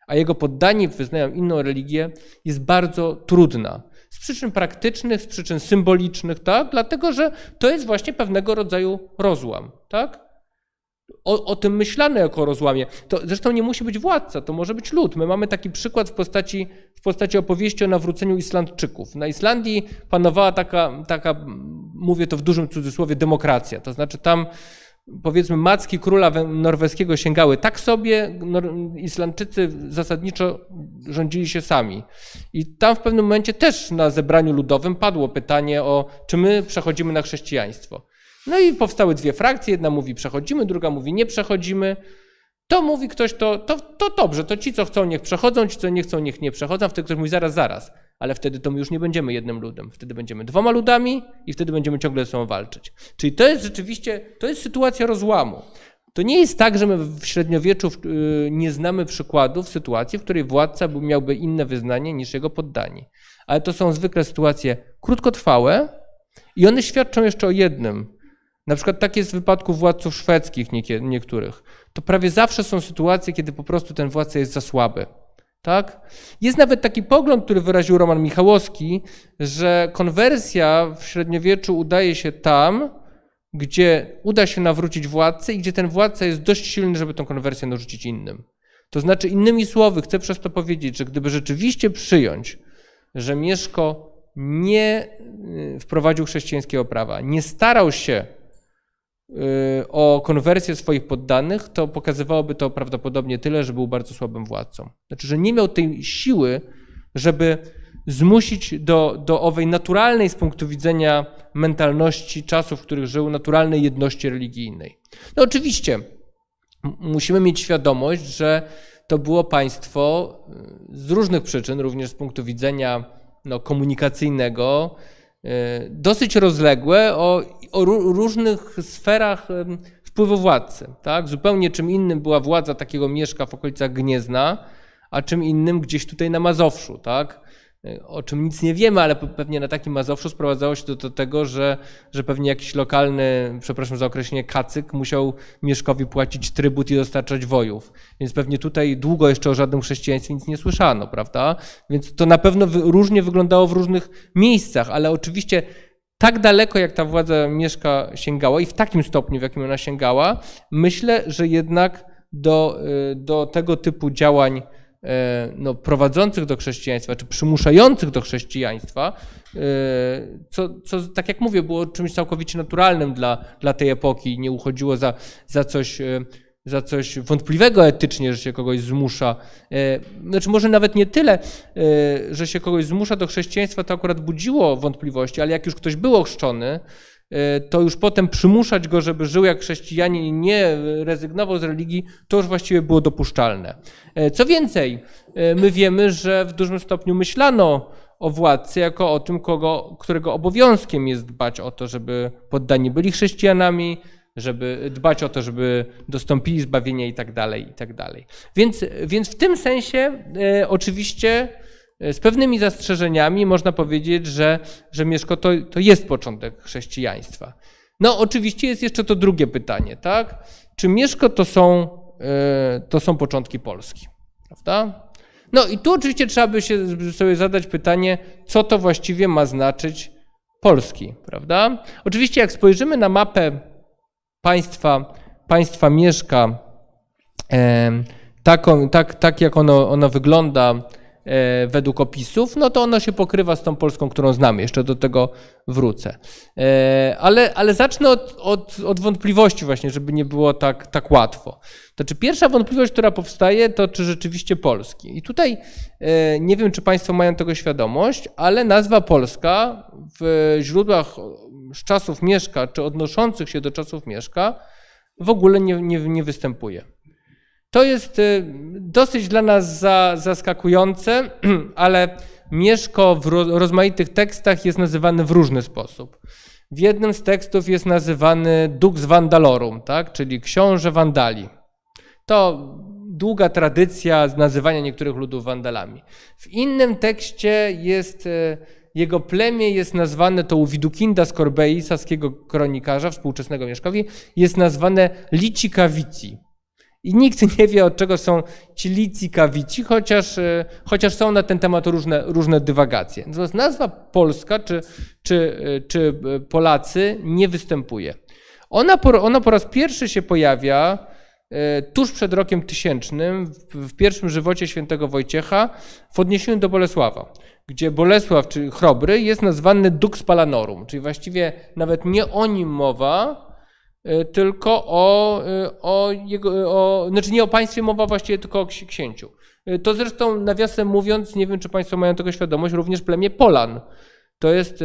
S1: a jego poddani wyznają inną religię, jest bardzo trudna. Z przyczyn praktycznych, z przyczyn symbolicznych, tak? Dlatego, że to jest właśnie pewnego rodzaju rozłam, tak? O, o, tym myślano jako rozłamie. To zresztą nie musi być władca, to może być lud. My mamy taki przykład w postaci, w postaci opowieści o nawróceniu Islandczyków. Na Islandii panowała taka, taka, mówię to w dużym cudzysłowie, demokracja. To znaczy tam powiedzmy macki króla norweskiego sięgały tak sobie, Islandczycy zasadniczo rządzili się sami. I tam w pewnym momencie też na zebraniu ludowym padło pytanie o, czy my przechodzimy na chrześcijaństwo. No i powstały dwie frakcje, jedna mówi przechodzimy, druga mówi nie przechodzimy. To mówi ktoś, to, to, to dobrze, to ci, co chcą, niech przechodzą, ci, co nie chcą, niech nie przechodzą. Wtedy ktoś mówi zaraz, zaraz ale wtedy to my już nie będziemy jednym ludem. Wtedy będziemy dwoma ludami i wtedy będziemy ciągle ze sobą walczyć. Czyli to jest rzeczywiście, to jest sytuacja rozłamu. To nie jest tak, że my w średniowieczu y, nie znamy przykładów sytuacji, w której władca miałby inne wyznanie niż jego poddani. Ale to są zwykle sytuacje krótkotrwałe i one świadczą jeszcze o jednym. Na przykład tak jest w wypadku władców szwedzkich niektórych. To prawie zawsze są sytuacje, kiedy po prostu ten władca jest za słaby. Tak? Jest nawet taki pogląd, który wyraził Roman Michałowski, że konwersja w średniowieczu udaje się tam, gdzie uda się nawrócić władcę i gdzie ten władca jest dość silny, żeby tę konwersję narzucić innym. To znaczy, innymi słowy, chcę przez to powiedzieć, że gdyby rzeczywiście przyjąć, że Mieszko nie y, wprowadził chrześcijańskiego prawa, nie starał się o konwersję swoich poddanych, to pokazywałoby to prawdopodobnie tyle, że był bardzo słabym władcą. Znaczy, że nie miał tej siły, żeby zmusić do, do owej naturalnej z punktu widzenia mentalności czasów, w których żył, naturalnej jedności religijnej. No oczywiście, musimy mieć świadomość, że to było państwo y, z różnych przyczyn, również z punktu widzenia no, komunikacyjnego, dosyć rozległe o, o różnych sferach wpływu władcy. Tak? Zupełnie czym innym była władza takiego mieszka w okolicach Gniezna, a czym innym gdzieś tutaj na Mazowszu. Tak? O czym nic nie wiemy, ale pewnie na takim Mazowszu sprowadzało się to do tego, że, że pewnie jakiś lokalny, przepraszam za określenie, kacyk musiał Mieszkowi płacić trybut i dostarczać wojów. Więc pewnie tutaj długo jeszcze o żadnym chrześcijaństwie nic nie słyszano, prawda? Więc to na pewno różnie wyglądało w różnych miejscach, ale oczywiście tak daleko, jak ta władza Mieszka sięgała i w takim stopniu, w jakim ona sięgała, myślę, że jednak do, y, do tego typu działań E, no, prowadzących do chrześcijaństwa, czy przymuszających do chrześcijaństwa, e, co, co, tak jak mówię, było czymś całkowicie naturalnym dla, dla tej epoki. Nie uchodziło za, za coś e, za coś wątpliwego etycznie, że się kogoś zmusza. Znaczy, może nawet nie tyle, że się kogoś zmusza do chrześcijaństwa, to akurat budziło wątpliwości, ale jak już ktoś był ochrzczony, E, to już potem przymuszać go, żeby żył jak chrześcijanin i nie rezygnował z religii, to już właściwie było dopuszczalne. E, co więcej, e, my wiemy, że w dużym stopniu myślano o władcy jako o tym, kogo, którego obowiązkiem jest dbać o to, żeby poddani byli chrześcijanami, żeby dbać o to, żeby dostąpili zbawienia i tak dalej, i tak dalej. Więc, więc w tym sensie e, oczywiście E, z pewnymi zastrzeżeniami można powiedzieć, że, że Mieszko to, to jest początek chrześcijaństwa. No, oczywiście jest jeszcze to drugie pytanie, tak? Czy Mieszko to są, e, to są początki Polski, prawda? No i tu oczywiście trzeba by się sobie zadać pytanie, co to właściwie ma znaczyć Polski, prawda? Oczywiście jak spojrzymy na mapę państwa, państwa Mieszka, taką, tak, tak jak ono, ono wygląda e, według opisów, no to ono się pokrywa z tą Polską, którą znamy. Jeszcze do tego wrócę. E, ale, ale zacznę od, od, od wątpliwości właśnie, żeby nie było tak, tak łatwo. To czy pierwsza wątpliwość, która powstaje, to czy rzeczywiście polski. I tutaj e, nie wiem, czy Państwo mają tego świadomość, ale nazwa Polska w źródłach z czasów Mieszka, czy odnoszących się do czasów Mieszka, w ogóle nie, nie, nie występuje. To jest y, dosyć dla nas za, zaskakujące, (clears throat) ale Mieszko w rozmaitych tekstach jest nazywany w różny sposób. W jednym z tekstów jest nazywany Dux Vandalorum, tak? czyli książę Wandali. To długa tradycja nazywania niektórych ludów Wandalami. W innym tekście jest y, jego plemię jest nazwane, to u Widukinda z Corbei, saskiego kronikarza, współczesnego Mieszkowi, jest nazwane Licikawici. I nikt nie wie, od czego są ci Licikawici, chociaż, e, chociaż są na ten temat różne, różne dywagacje. Natomiast nazwa Polska czy, czy, e, czy e, Polacy nie występuje. Ona po, ona po raz pierwszy się pojawia tuż przed rokiem tysięcznym w pierwszym żywocie świętego Wojciecha w odniesieniu do Bolesława gdzie Bolesław, czy Chrobry, jest nazwany Dux Palanorum, czyli właściwie nawet nie o nim mowa, tylko o, e, o jego, o, znaczy nie o państwie mowa właściwie, tylko o księciu. E, to zresztą nawiasem mówiąc, nie wiem czy Państwo mają tego świadomość, również plemię Polan. To jest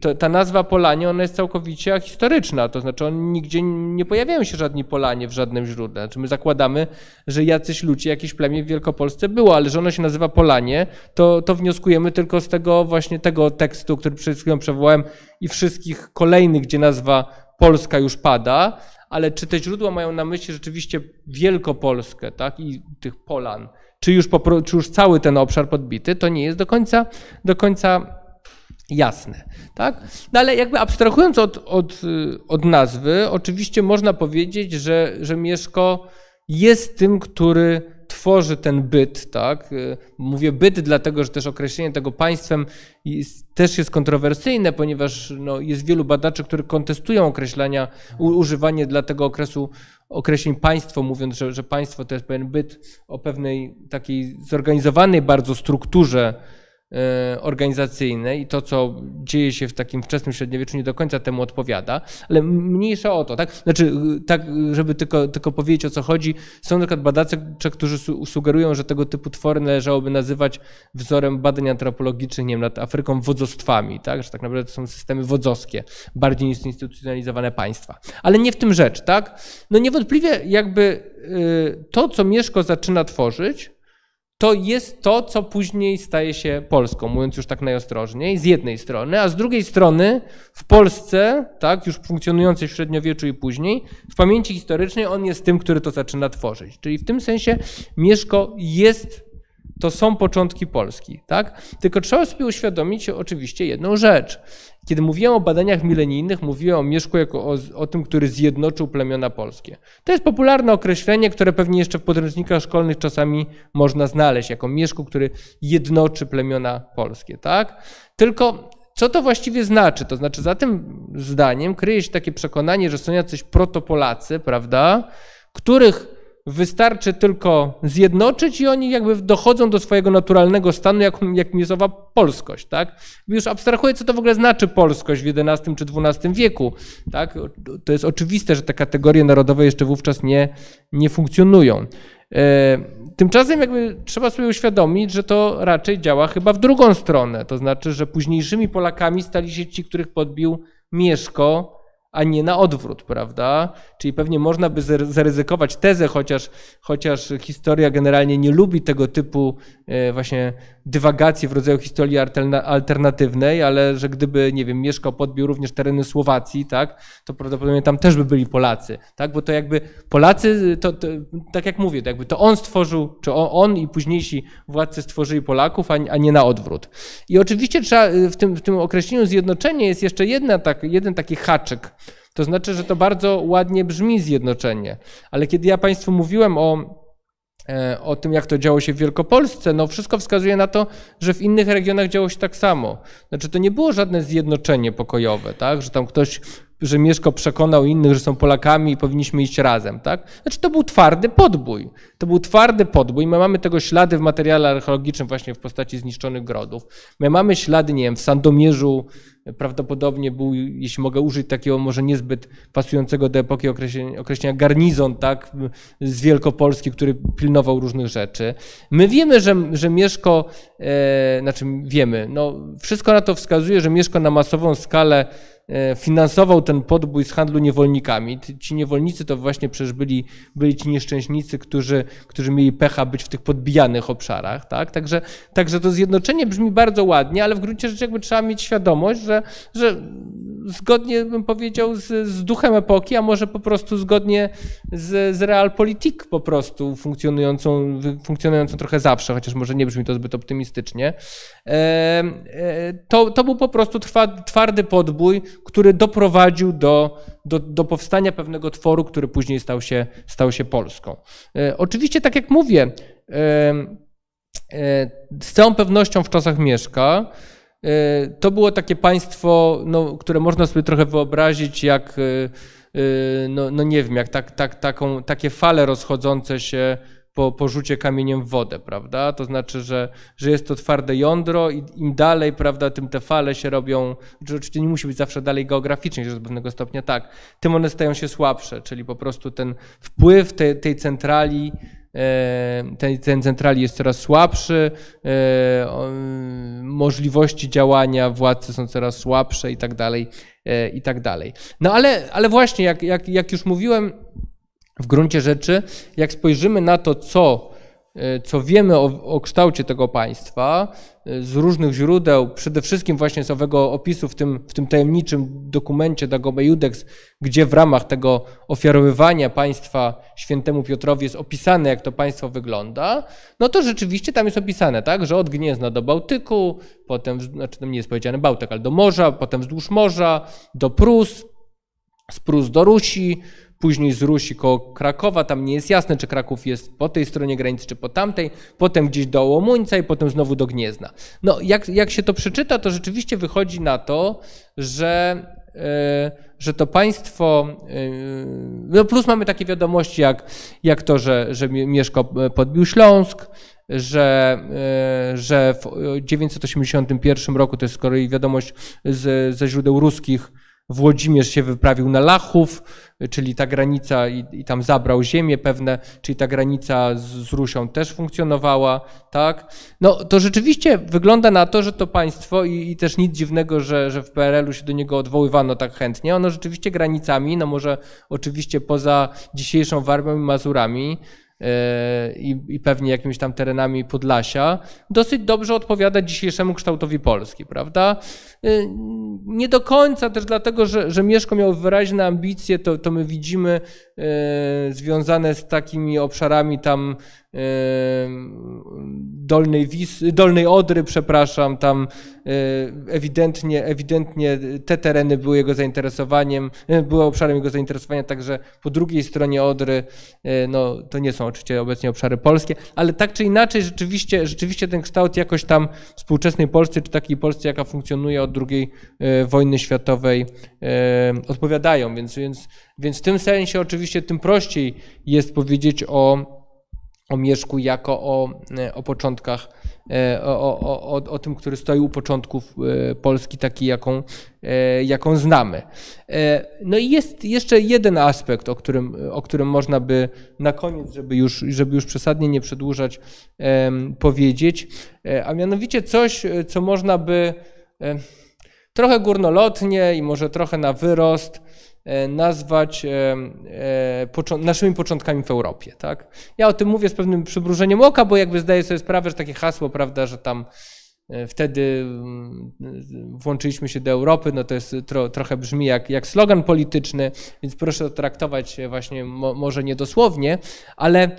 S1: to, ta nazwa Polanie, ona jest całkowicie historyczna, to znaczy on nigdzie nie pojawiają się żadni Polanie w żadnym źródle. Znaczy my zakładamy, że jacyś ludzie, jakieś plemię w Wielkopolsce było, ale że ono się nazywa Polanie, to, to wnioskujemy tylko z tego właśnie tego tekstu, który przed chwilą przywołałem i wszystkich kolejnych, gdzie nazwa Polska już pada, ale czy te źródła mają na myśli rzeczywiście Wielkopolskę, tak, i tych Polan, czy już, czy już cały ten obszar podbity, to nie jest do końca, do końca jasne. Tak? No ale jakby abstrahując od, od, od nazwy, oczywiście można powiedzieć, że, że Mieszko jest tym, który tworzy ten byt, tak? Mówię byt, dlatego że też określenie tego państwem jest, też jest kontrowersyjne, ponieważ no, jest wielu badaczy, którzy kontestują określenia, u, używanie dla tego okresu określeń państwo, mówiąc, że, że państwo to jest pewien byt o pewnej takiej zorganizowanej bardzo strukturze organizacyjne i to, co dzieje się w takim wczesnym średniowieczu, nie do końca temu odpowiada, ale mniejsza o to, tak? Znaczy, tak, żeby tylko, tylko powiedzieć o co chodzi, są na przykład badacze, którzy sugerują, że tego typu twory należałoby nazywać wzorem badań antropologicznych, nie wiem, nad Afryką wodzostwami, tak? Że tak naprawdę to są systemy wodzowskie, bardziej niż zinstytucjonalizowane państwa. Ale nie w tym rzecz, tak? No niewątpliwie jakby y, to, co Mieszko zaczyna tworzyć, to jest to, co później staje się Polską, mówiąc już tak najostrożniej, z jednej strony, a z drugiej strony w Polsce, tak, już funkcjonującej w średniowieczu i później, w pamięci historycznej on jest tym, który to zaczyna tworzyć. Czyli w tym sensie Mieszko jest, to są początki Polski, tak? Tylko trzeba sobie uświadomić oczywiście jedną rzecz. Kiedy mówiłem o badaniach milenijnych, mówiłem o Mieszku jako o, o, tym, który zjednoczył plemiona polskie. To jest popularne określenie, które pewnie jeszcze w podręcznikach szkolnych czasami można znaleźć, jako Mieszku, który jednoczy plemiona polskie, tak? Tylko co to właściwie znaczy? To znaczy za tym zdaniem kryje się takie przekonanie, że są jacyś protopolacy, prawda, których wystarczy tylko zjednoczyć i oni jakby dochodzą do swojego naturalnego stanu, jak, jak jest owa polskość, tak? Już abstrahuję, co to w ogóle znaczy polskość w XI czy XII wieku, tak? To jest oczywiste, że te kategorie narodowe jeszcze wówczas nie, nie funkcjonują. E, tymczasem jakby trzeba sobie uświadomić, że to raczej działa chyba w drugą stronę, to znaczy, że późniejszymi Polakami stali się ci, których podbił Mieszko, a nie na odwrót, prawda? Czyli pewnie można by zaryzykować tezę, chociaż, chociaż historia generalnie nie lubi tego typu e, właśnie dywagacji w rodzaju historii alternatywnej, ale że gdyby, nie wiem, mieszkał, podbił również tereny Słowacji, tak, to prawdopodobnie tam też by byli Polacy, tak, bo to jakby Polacy, to, to tak jak mówię, to jakby to on stworzył, czy on, on i późniejsi władcy stworzyli Polaków, a, a, nie na odwrót. I oczywiście trzeba w tym, w tym określeniu zjednoczenie jest jeszcze jedna, tak, jeden taki haczyk, to znaczy, że to bardzo ładnie brzmi zjednoczenie, ale kiedy ja Państwu mówiłem o o tym, jak to działo się w Wielkopolsce, no wszystko wskazuje na to, że w innych regionach działo się tak samo. Znaczy to nie było żadne zjednoczenie pokojowe, tak? że tam ktoś że Mieszko przekonał innych, że są Polakami i powinniśmy iść razem, tak? Znaczy to był twardy podbój. To był twardy podbój. My mamy tego ślady w materiale archeologicznym właśnie w postaci zniszczonych grodów. My mamy ślady, nie wiem, w Sandomierzu prawdopodobnie był, jeśli mogę użyć takiego może niezbyt pasującego do epoki określenia, określenia garnizon, tak, z Wielkopolski, który pilnował różnych rzeczy. My wiemy, że, że Mieszko, e, znaczy wiemy, no wszystko na to wskazuje, że Mieszko na masową skalę finansował ten podbój z handlu niewolnikami. Ci niewolnicy to właśnie przecież byli, byli ci nieszczęśnicy, którzy, którzy mieli pecha być w tych podbijanych obszarach. Tak? Także, także to zjednoczenie brzmi bardzo ładnie, ale w gruncie rzeczy jakby trzeba mieć świadomość, że, że zgodnie bym powiedział z, z duchem epoki, a może po prostu zgodnie z, z realpolitik po prostu funkcjonującą, funkcjonującą trochę zawsze, chociaż może nie brzmi to zbyt optymistycznie. E, e, to, to był po prostu twardy podbój, który doprowadził do, do, do powstania pewnego tworu, który później stał się, stał się Polską. E, oczywiście, tak jak mówię, z całą pewnością w czasach Mieszka E, to było takie państwo, no, które można sobie trochę wyobrazić jak, e, e, no, no nie wiem, jak tak, tak, taką, takie fale rozchodzące się po, po rzucie kamieniem w wodę, prawda? To znaczy, że, że jest to twarde jądro i im dalej, prawda, tym te fale się robią, oczywiście nie musi być zawsze dalej geograficznie, że do pewnego stopnia tak, tym one stają się słabsze, czyli po prostu ten wpływ tej, tej centrali E, ten, ten centrali jest coraz słabszy, e, możliwości działania władcy są coraz słabsze i tak dalej, e, i tak dalej. No ale, ale właśnie, jak, jak, jak już mówiłem, w gruncie rzeczy, jak spojrzymy na to, co E, co wiemy o, o, kształcie tego państwa e, z różnych źródeł, przede wszystkim właśnie z owego opisu w tym, w tym tajemniczym dokumencie Dagobe Judex, gdzie w ramach tego ofiarowywania państwa świętemu Piotrowi jest opisane, jak to państwo wygląda, no to rzeczywiście tam jest opisane, tak, że od Gniezna do Bałtyku, potem, znaczy tam nie jest powiedziane Bałtyk, ale do morza, potem wzdłuż morza, do Prus, z Prus do Rusi, później z Rusi koło Krakowa, tam nie jest jasne, czy Kraków jest po tej stronie granicy, czy po tamtej, potem gdzieś do Łomuńca i potem znowu do Gniezna. No, jak, jak się to przeczyta, to rzeczywiście wychodzi na to, że, yy, że to państwo, yy, no plus mamy takie wiadomości, jak, jak to, że, że Mieszko podbił Śląsk, że, e, że w 981 roku, to jest z kolei wiadomość z, ze źródeł ruskich, Włodzimierz się wyprawił na Lachów, czyli ta granica i, i, tam zabrał ziemię pewne, czyli ta granica z, z Rusią też funkcjonowała, tak? No to rzeczywiście wygląda na to, że to państwo i, i też nic dziwnego, że, że w PRL-u się do niego odwoływano tak chętnie, ono rzeczywiście granicami, no może oczywiście poza dzisiejszą Warmią i Mazurami, i, i pewnie jakimiś tam terenami Podlasia, dosyć dobrze odpowiada dzisiejszemu kształtowi Polski, prawda? Y, nie do końca też dlatego, że, że Mieszko miał wyraźne ambicje, to, to my widzimy y, związane z takimi obszarami tam Dolnej, Wis, Dolnej Odry, przepraszam, tam ewidentnie, ewidentnie te tereny były jego zainteresowaniem, e, były obszarem jego zainteresowania, także po drugiej stronie Odry, e, no to nie są oczywiście obecnie obszary polskie, ale tak czy inaczej rzeczywiście, rzeczywiście ten kształt jakoś tam współczesnej Polsce, czy takiej Polsce, jaka funkcjonuje od II e, wojny światowej, odpowiadają, więc, więc, więc w tym sensie oczywiście tym prościej jest powiedzieć o o Mieszku jako o, e, o początkach, e, o, o, o, o tym, który stoi u początków e, Polski, taki jaką, jaką znamy. No i jest jeszcze jeden aspekt, o którym, o którym można by na koniec, żeby już, żeby już przesadnie nie przedłużać, powiedzieć, a mianowicie coś, co można by trochę górnolotnie i może trochę na wyrost nazwać e, e, naszymi początkami w Europie. Tak? Ja o tym mówię z pewnym przybrużeniem oka, bo jakby zdaję sobie sprawę, że takie hasło, prawda, że tam wtedy mm, włączyliśmy się do Europy, no to jest tro, trochę brzmi jak, jak slogan polityczny, więc proszę to traktować właśnie mo, może niedosłownie, ale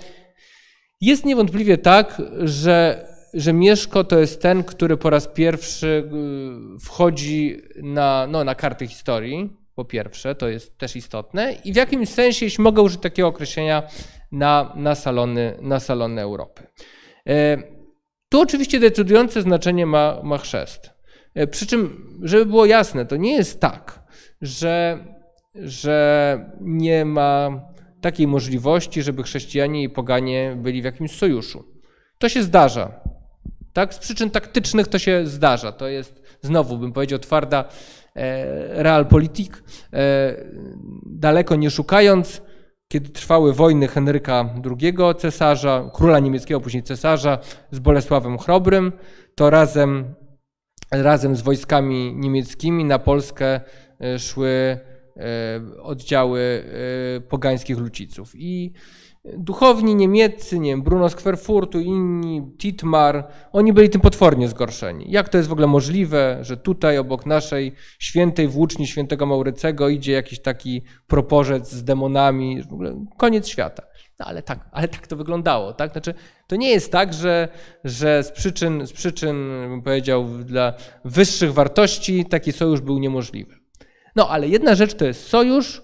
S1: jest niewątpliwie tak, że, że Mieszko to jest ten, który po raz pierwszy y, wchodzi na, no, na karty historii, po pierwsze, to jest też istotne. I w jakimś sensie, jeśli mogę użyć takiego określenia, na, na, salony, na salony Europy. E, tu oczywiście decydujące znaczenie ma, ma chrzest. E, przy czym, żeby było jasne, to nie jest tak, że że nie ma takiej możliwości, żeby chrześcijanie i poganie byli w jakimś sojuszu. To się zdarza. Tak? Z przyczyn taktycznych to się zdarza. To jest znowu, bym powiedział, twarda realpolitik. E, daleko nie szukając, kiedy trwały wojny Henryka II, cesarza, króla niemieckiego, później cesarza, z Bolesławem Chrobrym, to razem, razem z wojskami niemieckimi na Polskę e, szły oddziały pogańskich luciców. I duchowni niemieccy, nie wiem, Bruno z inni, Titmar, oni byli tym potwornie zgorszeni. Jak to jest w ogóle możliwe, że tutaj obok naszej świętej włóczni świętego Maurycego idzie jakiś taki proporzec z demonami, w ogóle koniec świata. No ale tak, ale tak to wyglądało, tak? Znaczy, to nie jest tak, że, że z przyczyn, z przyczyn, bym powiedział, dla wyższych wartości taki sojusz był niemożliwy. No ale jedna rzecz to jest sojusz,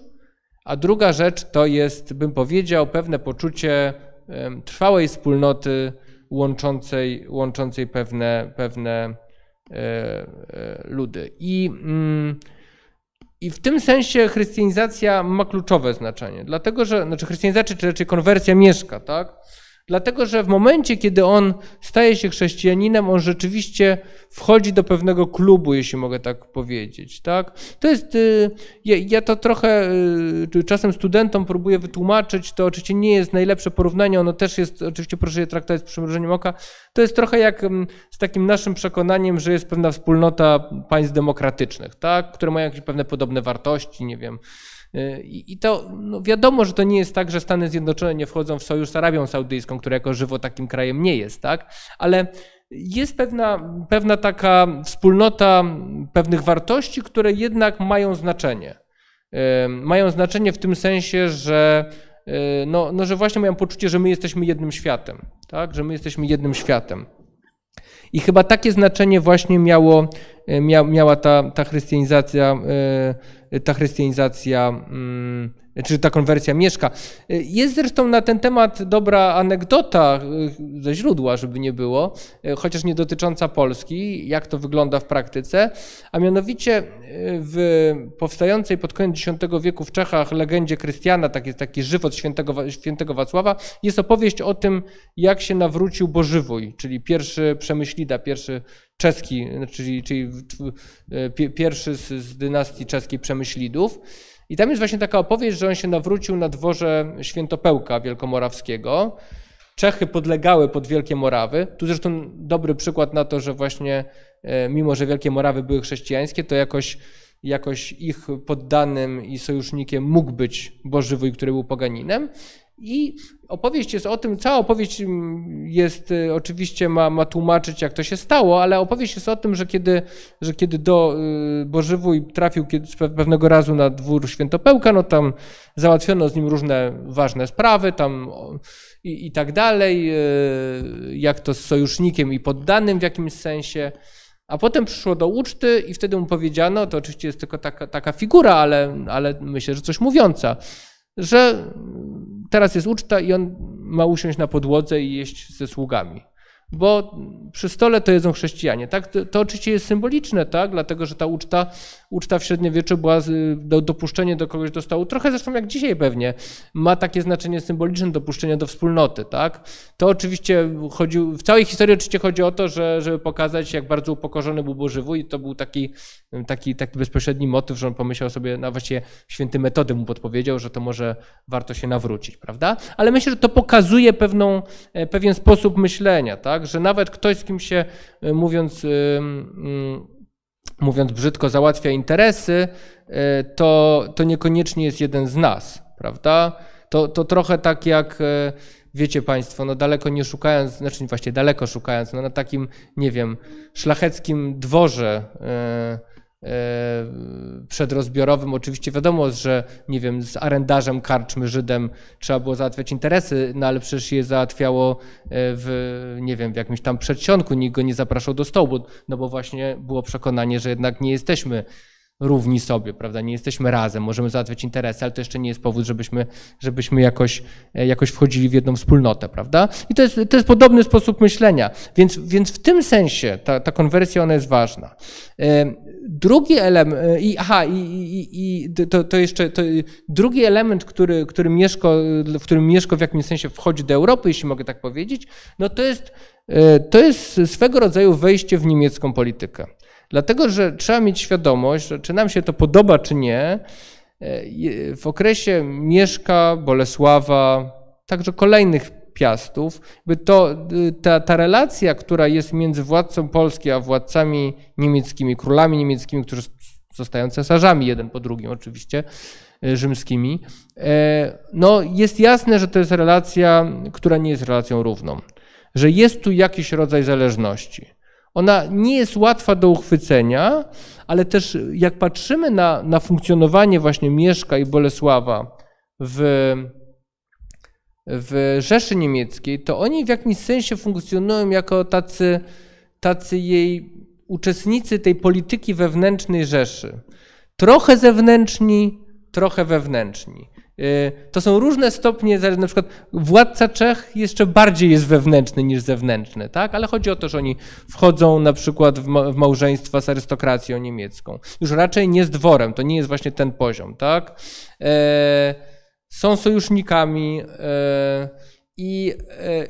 S1: a druga rzecz to jest, bym powiedział, pewne poczucie trwałej wspólnoty łączącej, łączącej pewne, pewne e, e, ludy. I, mm, I w tym sensie chrystianizacja ma kluczowe znaczenie, dlatego że, znaczy chrystianizacja, czy raczej konwersja mieszka, tak? Dlatego, że w momencie, kiedy on staje się chrześcijaninem, on rzeczywiście wchodzi do pewnego klubu, jeśli mogę tak powiedzieć. Tak? To jest, y, ja, ja to trochę y, czasem studentom próbuję wytłumaczyć, to oczywiście nie jest najlepsze porównanie, ono też jest, oczywiście proszę je traktować z przymrużeniem oka, to jest trochę jak mm, z takim naszym przekonaniem, że jest pewna wspólnota państw demokratycznych, tak? które mają jakieś pewne podobne wartości, nie wiem, i to no wiadomo, że to nie jest tak, że Stany Zjednoczone nie wchodzą w sojusz z Arabią Saudyjską, która jako żywo takim krajem nie jest, tak? Ale jest pewna, pewna taka wspólnota pewnych wartości, które jednak mają znaczenie. Mają znaczenie w tym sensie, że, no, no, że właśnie mają poczucie, że my jesteśmy jednym światem, tak? że my jesteśmy jednym światem. I chyba takie znaczenie właśnie miało, mia, miała ta, ta chrystianizacja ta chrystianizacja, mm, czy ta konwersja mieszka. Jest zresztą na ten temat dobra anegdota y, ze źródła, żeby nie było, y, chociaż nie dotycząca Polski, jak to wygląda w praktyce, a mianowicie y, w powstającej pod koniec X wieku w Czechach legendzie Krystiana, taki, taki żywot świętego, świętego Wacława, jest opowieść o tym, jak się nawrócił Bożywój, czyli pierwszy przemyślida, pierwszy czeski, czyli, czyli pierwszy z, z dynastii czeskiej Przemyślidów. I tam jest właśnie taka opowieść, że on się nawrócił na dworze Świętopełka Wielkomorawskiego. Czechy podlegały pod Wielkie Morawy. Tu zresztą dobry przykład na to, że właśnie e, mimo, że Wielkie Morawy były chrześcijańskie, to jakoś, jakoś ich poddanym i sojusznikiem mógł być Bożywój, który był poganinem. I opowieść jest o tym, cała opowieść mm, jest, y, oczywiście ma, ma tłumaczyć, jak to się stało, ale opowieść jest o tym, że kiedy, że kiedy do y, Bożywój trafił pewnego razu na dwór Świętopełka, no tam załatwiono z nim różne ważne sprawy, tam i, i tak dalej, y, jak to z sojusznikiem i poddanym w jakimś sensie. A potem przyszło do uczty i wtedy mu powiedziano, to oczywiście jest tylko taka, taka figura, ale, ale myślę, że coś mówiąca, że teraz jest uczta i on ma usiąść na podłodze i jeść ze sługami bo przy stole to jedzą chrześcijanie. Tak? To, to, oczywiście jest symboliczne, tak? dlatego że ta uczta, uczta w średniowieczu była do, dopuszczenie do kogoś do stołu, trochę zresztą jak dzisiaj pewnie, ma takie znaczenie symboliczne dopuszczenia do wspólnoty. Tak? To oczywiście chodzi, w całej historii oczywiście chodzi o to, że, żeby pokazać, jak bardzo upokorzony był Bożywój i to był taki, taki, taki bezpośredni motyw, że on pomyślał sobie, no właściwie święty metody mu podpowiedział, że to może warto się nawrócić, prawda? Ale myślę, że to pokazuje pewną, e, pewien sposób myślenia, tak? że nawet ktoś, z kim się, y, mówiąc, y, mm, mówiąc brzydko, załatwia interesy, y, to, to niekoniecznie jest jeden z nas, prawda? To, to trochę tak jak wiecie Państwo, no daleko nie szukając, znaczy właśnie daleko szukając, no na takim, nie wiem, szlacheckim dworze E, przedrozbiorowym. Oczywiście wiadomo, że nie wiem, z arendarzem karczmy Żydem trzeba było załatwiać interesy, no ale przecież je załatwiało e, w, nie wiem, w jakimś tam przedsionku, nikt go nie zapraszał do stołu, no bo właśnie było przekonanie, że jednak nie jesteśmy równi sobie, prawda? Nie jesteśmy razem, możemy załatwiać interesy, ale to jeszcze nie jest powód, żebyśmy, żebyśmy jakoś, e, jakoś wchodzili w jedną wspólnotę, prawda? I to jest, to jest podobny sposób myślenia. Więc, więc w tym sensie ta, ta konwersja ona jest ważna. Drugi element, i, aha, i, i, i to, to jeszcze to, drugi element, który, który Mieszko, w którym Mieszko w jakimś sensie wchodzi do Europy, jeśli mogę tak powiedzieć, no to jest, to jest swego rodzaju wejście w niemiecką politykę. Dlatego, że trzeba mieć świadomość, że czy nam się to podoba, czy nie, w okresie Mieszka, Bolesława, także kolejnych piastów, by to, ta, ta relacja, która jest między władcą Polski a władcami niemieckimi, królami niemieckimi, którzy zostają cesarzami jeden po drugim oczywiście, e, rzymskimi, e, no jest jasne, że to jest relacja, która nie jest relacją równą, że jest tu jakiś rodzaj zależności. Ona nie jest łatwa do uchwycenia, ale też jak patrzymy na, na funkcjonowanie właśnie Mieszka i Bolesława w w Rzeszy Niemieckiej, to oni w jakimś sensie funkcjonują jako tacy, tacy jej uczestnicy tej polityki wewnętrznej Rzeszy. Trochę zewnętrzni, trochę wewnętrzni. Y, to są różne stopnie, na przykład władca Czech jeszcze bardziej jest wewnętrzny niż zewnętrzny, tak? ale chodzi o to, że oni wchodzą na przykład w małżeństwa z arystokracją niemiecką. Już raczej nie z dworem, to nie jest właśnie ten poziom. Tak? E są sojusznikami e, i, e,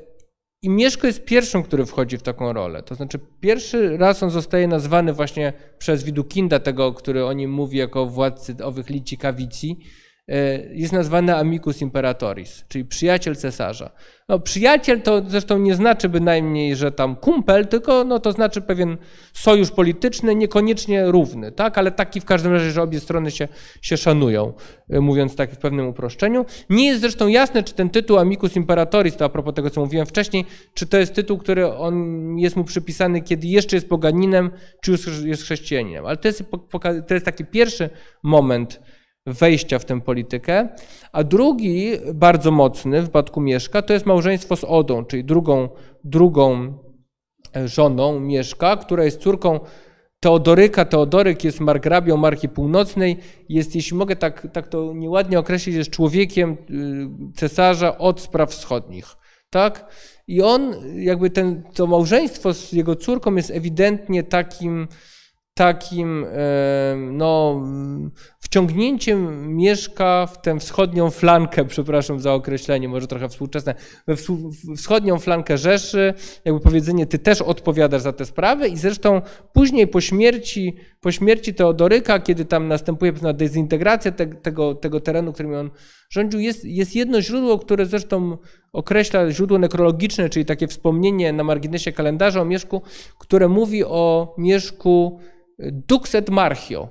S1: i Mieszko jest pierwszym, który wchodzi w taką rolę. To znaczy, pierwszy raz on zostaje nazwany właśnie przez Widukinda, tego, który o nim mówi jako władcy owych lici kawici, jest nazwany amicus imperatoris, czyli przyjaciel cesarza. No, przyjaciel to zresztą nie znaczy bynajmniej, że tam kumpel, tylko no, to znaczy pewien sojusz polityczny, niekoniecznie równy, tak? ale taki w każdym razie, że obie strony się, się szanują, e, mówiąc tak w pewnym uproszczeniu. Nie jest zresztą jasne, czy ten tytuł amicus imperatoris, to a propos tego, co mówiłem wcześniej, czy to jest tytuł, który on jest mu przypisany, kiedy jeszcze jest poganinem, czy już jest chrześcijaninem. Ale to jest, to jest taki pierwszy moment, wejścia w tę politykę. A drugi, bardzo mocny w przypadku Mieszka, to jest małżeństwo z Odą, czyli drugą, drugą żoną Mieszka, która jest córką Teodoryka. Teodoryk jest margrabią Marki Północnej, jest, jeśli mogę tak, tak to nieładnie określić, jest człowiekiem y, cesarza od spraw wschodnich. Tak? I on, jakby ten, to małżeństwo z jego córką jest ewidentnie takim takim no, wciągnięciem mieszka w tę wschodnią flankę, przepraszam za określenie, może trochę współczesne, we wschodnią flankę Rzeszy, jakby powiedzenie, ty też odpowiadasz za tę sprawę i zresztą później po śmierci, po śmierci Teodoryka, kiedy tam następuje pewna dezintegracja te, tego, tego terenu, którym on rządził, jest, jest jedno źródło, które zresztą określa źródło nekrologiczne, czyli takie wspomnienie na marginesie kalendarza o Mieszku, które mówi o Mieszku dux et marchio,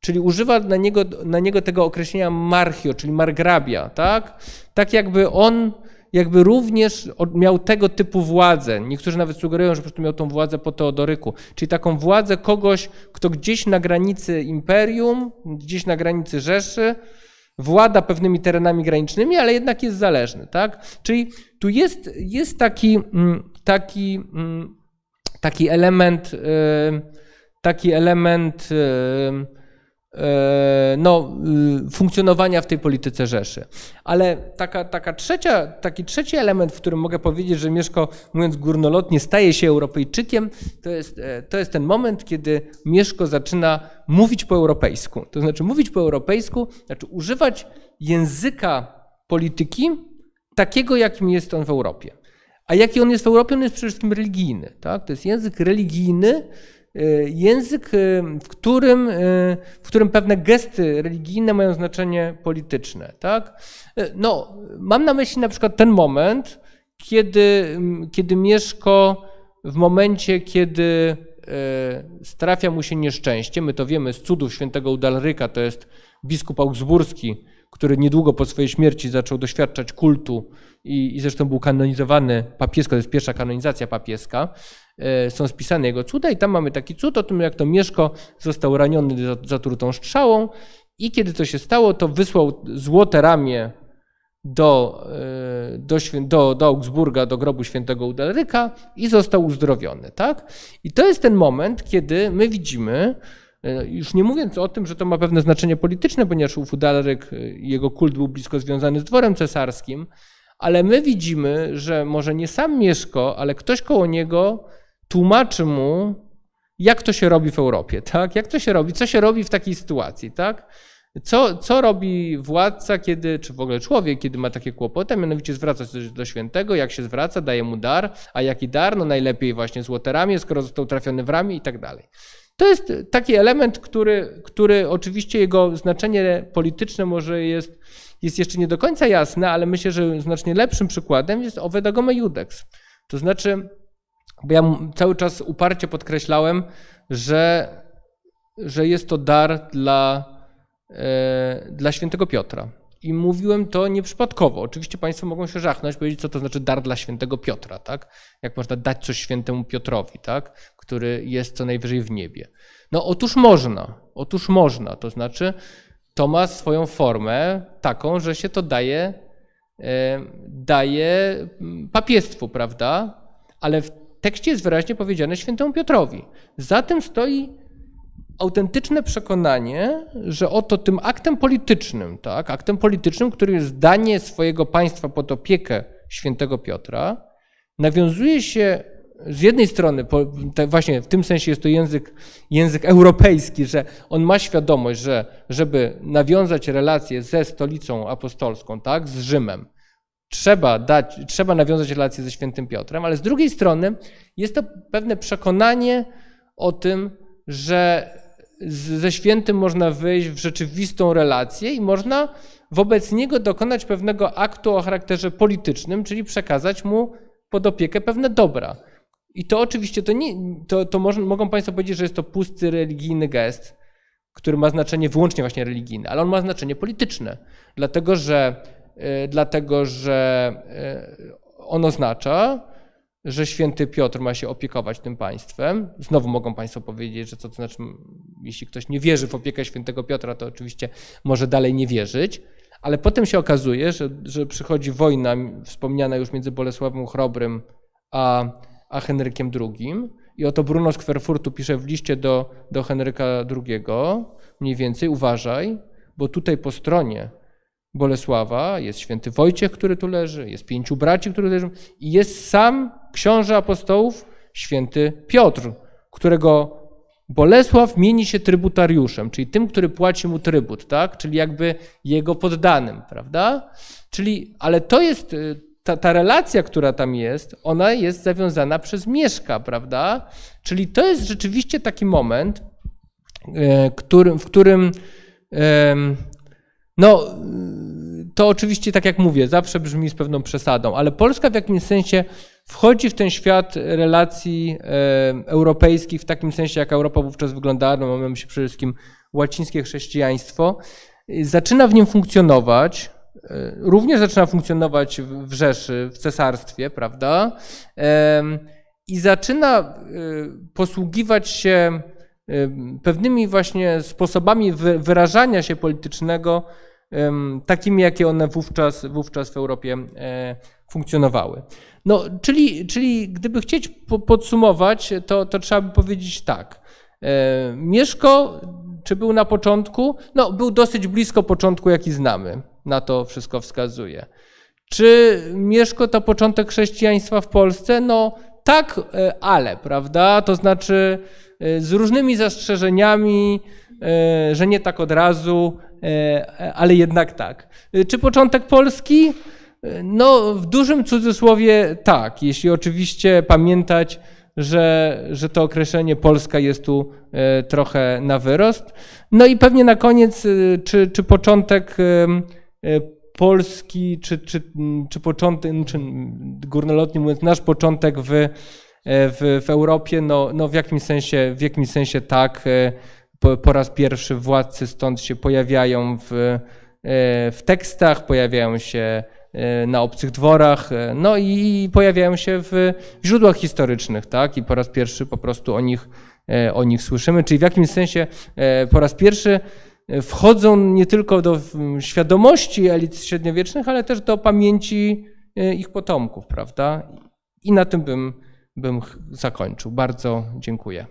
S1: czyli używa na niego, na niego tego określenia marchio, czyli margrabia, tak? Tak jakby on jakby również miał tego typu władzę. Niektórzy nawet sugerują, że po prostu miał tą władzę po Teodoryku, czyli taką władzę kogoś, kto gdzieś na granicy imperium, gdzieś na granicy Rzeszy, włada pewnymi terenami granicznymi, ale jednak jest zależny, tak? Czyli tu jest, jest taki, mm, taki, mm, taki element yy, taki element e, e, no, y, funkcjonowania w tej polityce Rzeszy. Ale taka, taka trzecia, taki trzeci element, w którym mogę powiedzieć, że Mieszko, mówiąc górnolotnie, staje się Europejczykiem, to jest, e, to jest ten moment, kiedy Mieszko zaczyna mówić po europejsku. To znaczy mówić po europejsku, znaczy używać języka polityki takiego, jakim jest on w Europie. A jaki on jest w Europie? On jest przede wszystkim religijny. Tak? To jest język religijny, Y, język, y, w którym, y, w którym pewne gesty religijne mają znaczenie polityczne. Tak? No, mam na myśli na przykład ten moment, kiedy, kiedy Mieszko w momencie, kiedy strafia mu się nieszczęście, my to wiemy z cudów świętego Udalryka, to jest biskup augsburski, który niedługo po swojej śmierci zaczął doświadczać kultu i, i zresztą był kanonizowany papiesko, to jest pierwsza kanonizacja papieska, E, są spisane jego cuda i tam mamy taki cud o tym, jak to Mieszko został raniony zatrutą strzałą i kiedy to się stało, to wysłał złote ramię do, e, do, do, do Augsburga, do grobu świętego Udalryka i został uzdrowiony. Tak? I to jest ten moment, kiedy my widzimy, e, już nie mówiąc o tym, że to ma pewne znaczenie polityczne, ponieważ ów Udalryk, jego kult był blisko związany z dworem cesarskim, ale my widzimy, że może nie sam Mieszko, ale ktoś koło niego tłumaczy mu, jak to się robi w Europie, tak? Jak to się robi, co się robi w takiej sytuacji, tak? Co, co robi władca, kiedy, czy w ogóle człowiek, kiedy ma takie kłopoty, mianowicie zwraca się do świętego, jak się zwraca, daje mu dar, a jaki dar? No najlepiej właśnie złote ramię, skoro został trafiony w ramię i tak dalej. To jest taki element, który, który oczywiście jego znaczenie polityczne może jest, jest jeszcze nie do końca jasne, ale myślę, że znacznie lepszym przykładem jest owe dagome judex. To znaczy, bo ja cały czas uparcie podkreślałem, że, że jest to dar dla, e, dla świętego Piotra. I mówiłem to nieprzypadkowo. Oczywiście Państwo mogą się żachnąć, powiedzieć, co to znaczy dar dla świętego Piotra, tak? Jak można dać coś świętemu Piotrowi, tak? Który jest co najwyżej w niebie. No otóż można, otóż można. To znaczy, to ma swoją formę taką, że się to daje, e, daje papiestwu, prawda? Ale w tekście jest wyraźnie powiedziane świętemu Piotrowi. Za tym stoi autentyczne przekonanie, że oto tym aktem politycznym, tak, aktem politycznym, który jest zdanie swojego państwa pod opiekę świętego Piotra, nawiązuje się z jednej strony, właśnie w tym sensie jest to język, język europejski, że on ma świadomość, że żeby nawiązać relacje ze stolicą apostolską, tak, z Rzymem, trzeba, dać, trzeba nawiązać relacje ze świętym Piotrem, ale z drugiej strony jest to pewne przekonanie o tym, że ze świętym można wyjść w rzeczywistą relację i można wobec niego dokonać pewnego aktu o charakterze politycznym, czyli przekazać mu pod opiekę pewne dobra. I to oczywiście to nie, to, to może, mogą Państwo powiedzieć, że jest to pusty religijny gest, który ma znaczenie wyłącznie właśnie religijne, ale on ma znaczenie polityczne, dlatego że, yy, dlatego, że yy, on oznacza, że święty Piotr ma się opiekować tym państwem. Znowu mogą Państwo powiedzieć, że co to znaczy, jeśli ktoś nie wierzy w opiekę świętego Piotra, to oczywiście może dalej nie wierzyć, ale potem się okazuje, że, że przychodzi wojna wspomniana już między Bolesławem Chrobrym a, a Henrykiem II. I oto Bruno z Kwerfurtu pisze w liście do, do Henryka II, mniej więcej, uważaj, bo tutaj po stronie Bolesława, jest święty Wojciech, który tu leży, jest pięciu braci, którzy leżą i jest sam książę apostołów, święty Piotr, którego Bolesław mieni się trybutariuszem, czyli tym, który płaci mu trybut, tak? czyli jakby jego poddanym, prawda? Czyli, ale to jest, y, ta, ta relacja, która tam jest, ona jest zawiązana przez Mieszka, prawda? Czyli to jest rzeczywiście taki moment, y, w którym no, to oczywiście, tak jak mówię, zawsze brzmi z pewną przesadą, ale Polska w jakimś sensie wchodzi w ten świat relacji e, europejskich w takim sensie, jak Europa wówczas wyglądała, no mamy się przede wszystkim łacińskie chrześcijaństwo, zaczyna w nim funkcjonować, e, również zaczyna funkcjonować w Rzeszy, w cesarstwie, prawda? E, I zaczyna e, posługiwać się e, pewnymi właśnie sposobami wyrażania się politycznego, takimi, jakie one wówczas, wówczas w Europie e, funkcjonowały. No, czyli, czyli gdyby chcieć podsumować, to, to trzeba by powiedzieć tak. E, Mieszko, czy był na początku? No, był dosyć blisko początku, jaki znamy. Na to wszystko wskazuje. Czy Mieszko to początek chrześcijaństwa w Polsce? No, tak, e, ale, prawda? To znaczy z różnymi zastrzeżeniami, że nie tak od razu, E, ale jednak tak. E, czy początek Polski? E, no, w dużym cudzysłowie tak, jeśli oczywiście pamiętać, że, że to określenie Polska jest tu trochę na wyrost. No i pewnie na koniec, czy, czy początek Polski, czy, czy, czy początek, czy górnolotnie mówiąc, nasz początek w, w, w Europie, no, no w, jakimś sensie, w jakimś sensie tak po, po raz pierwszy władcy stąd się pojawiają w, e, w tekstach, pojawiają się e, na obcych dworach, e, no i pojawiają się w źródłach historycznych, tak? I po raz pierwszy po prostu o nich, o nich słyszymy, czyli w jakimś sensie po raz pierwszy wchodzą nie tylko do świadomości elit średniowiecznych, ale też do pamięci ich potomków, prawda? I na tym bym, bym zakończył. Bardzo dziękuję.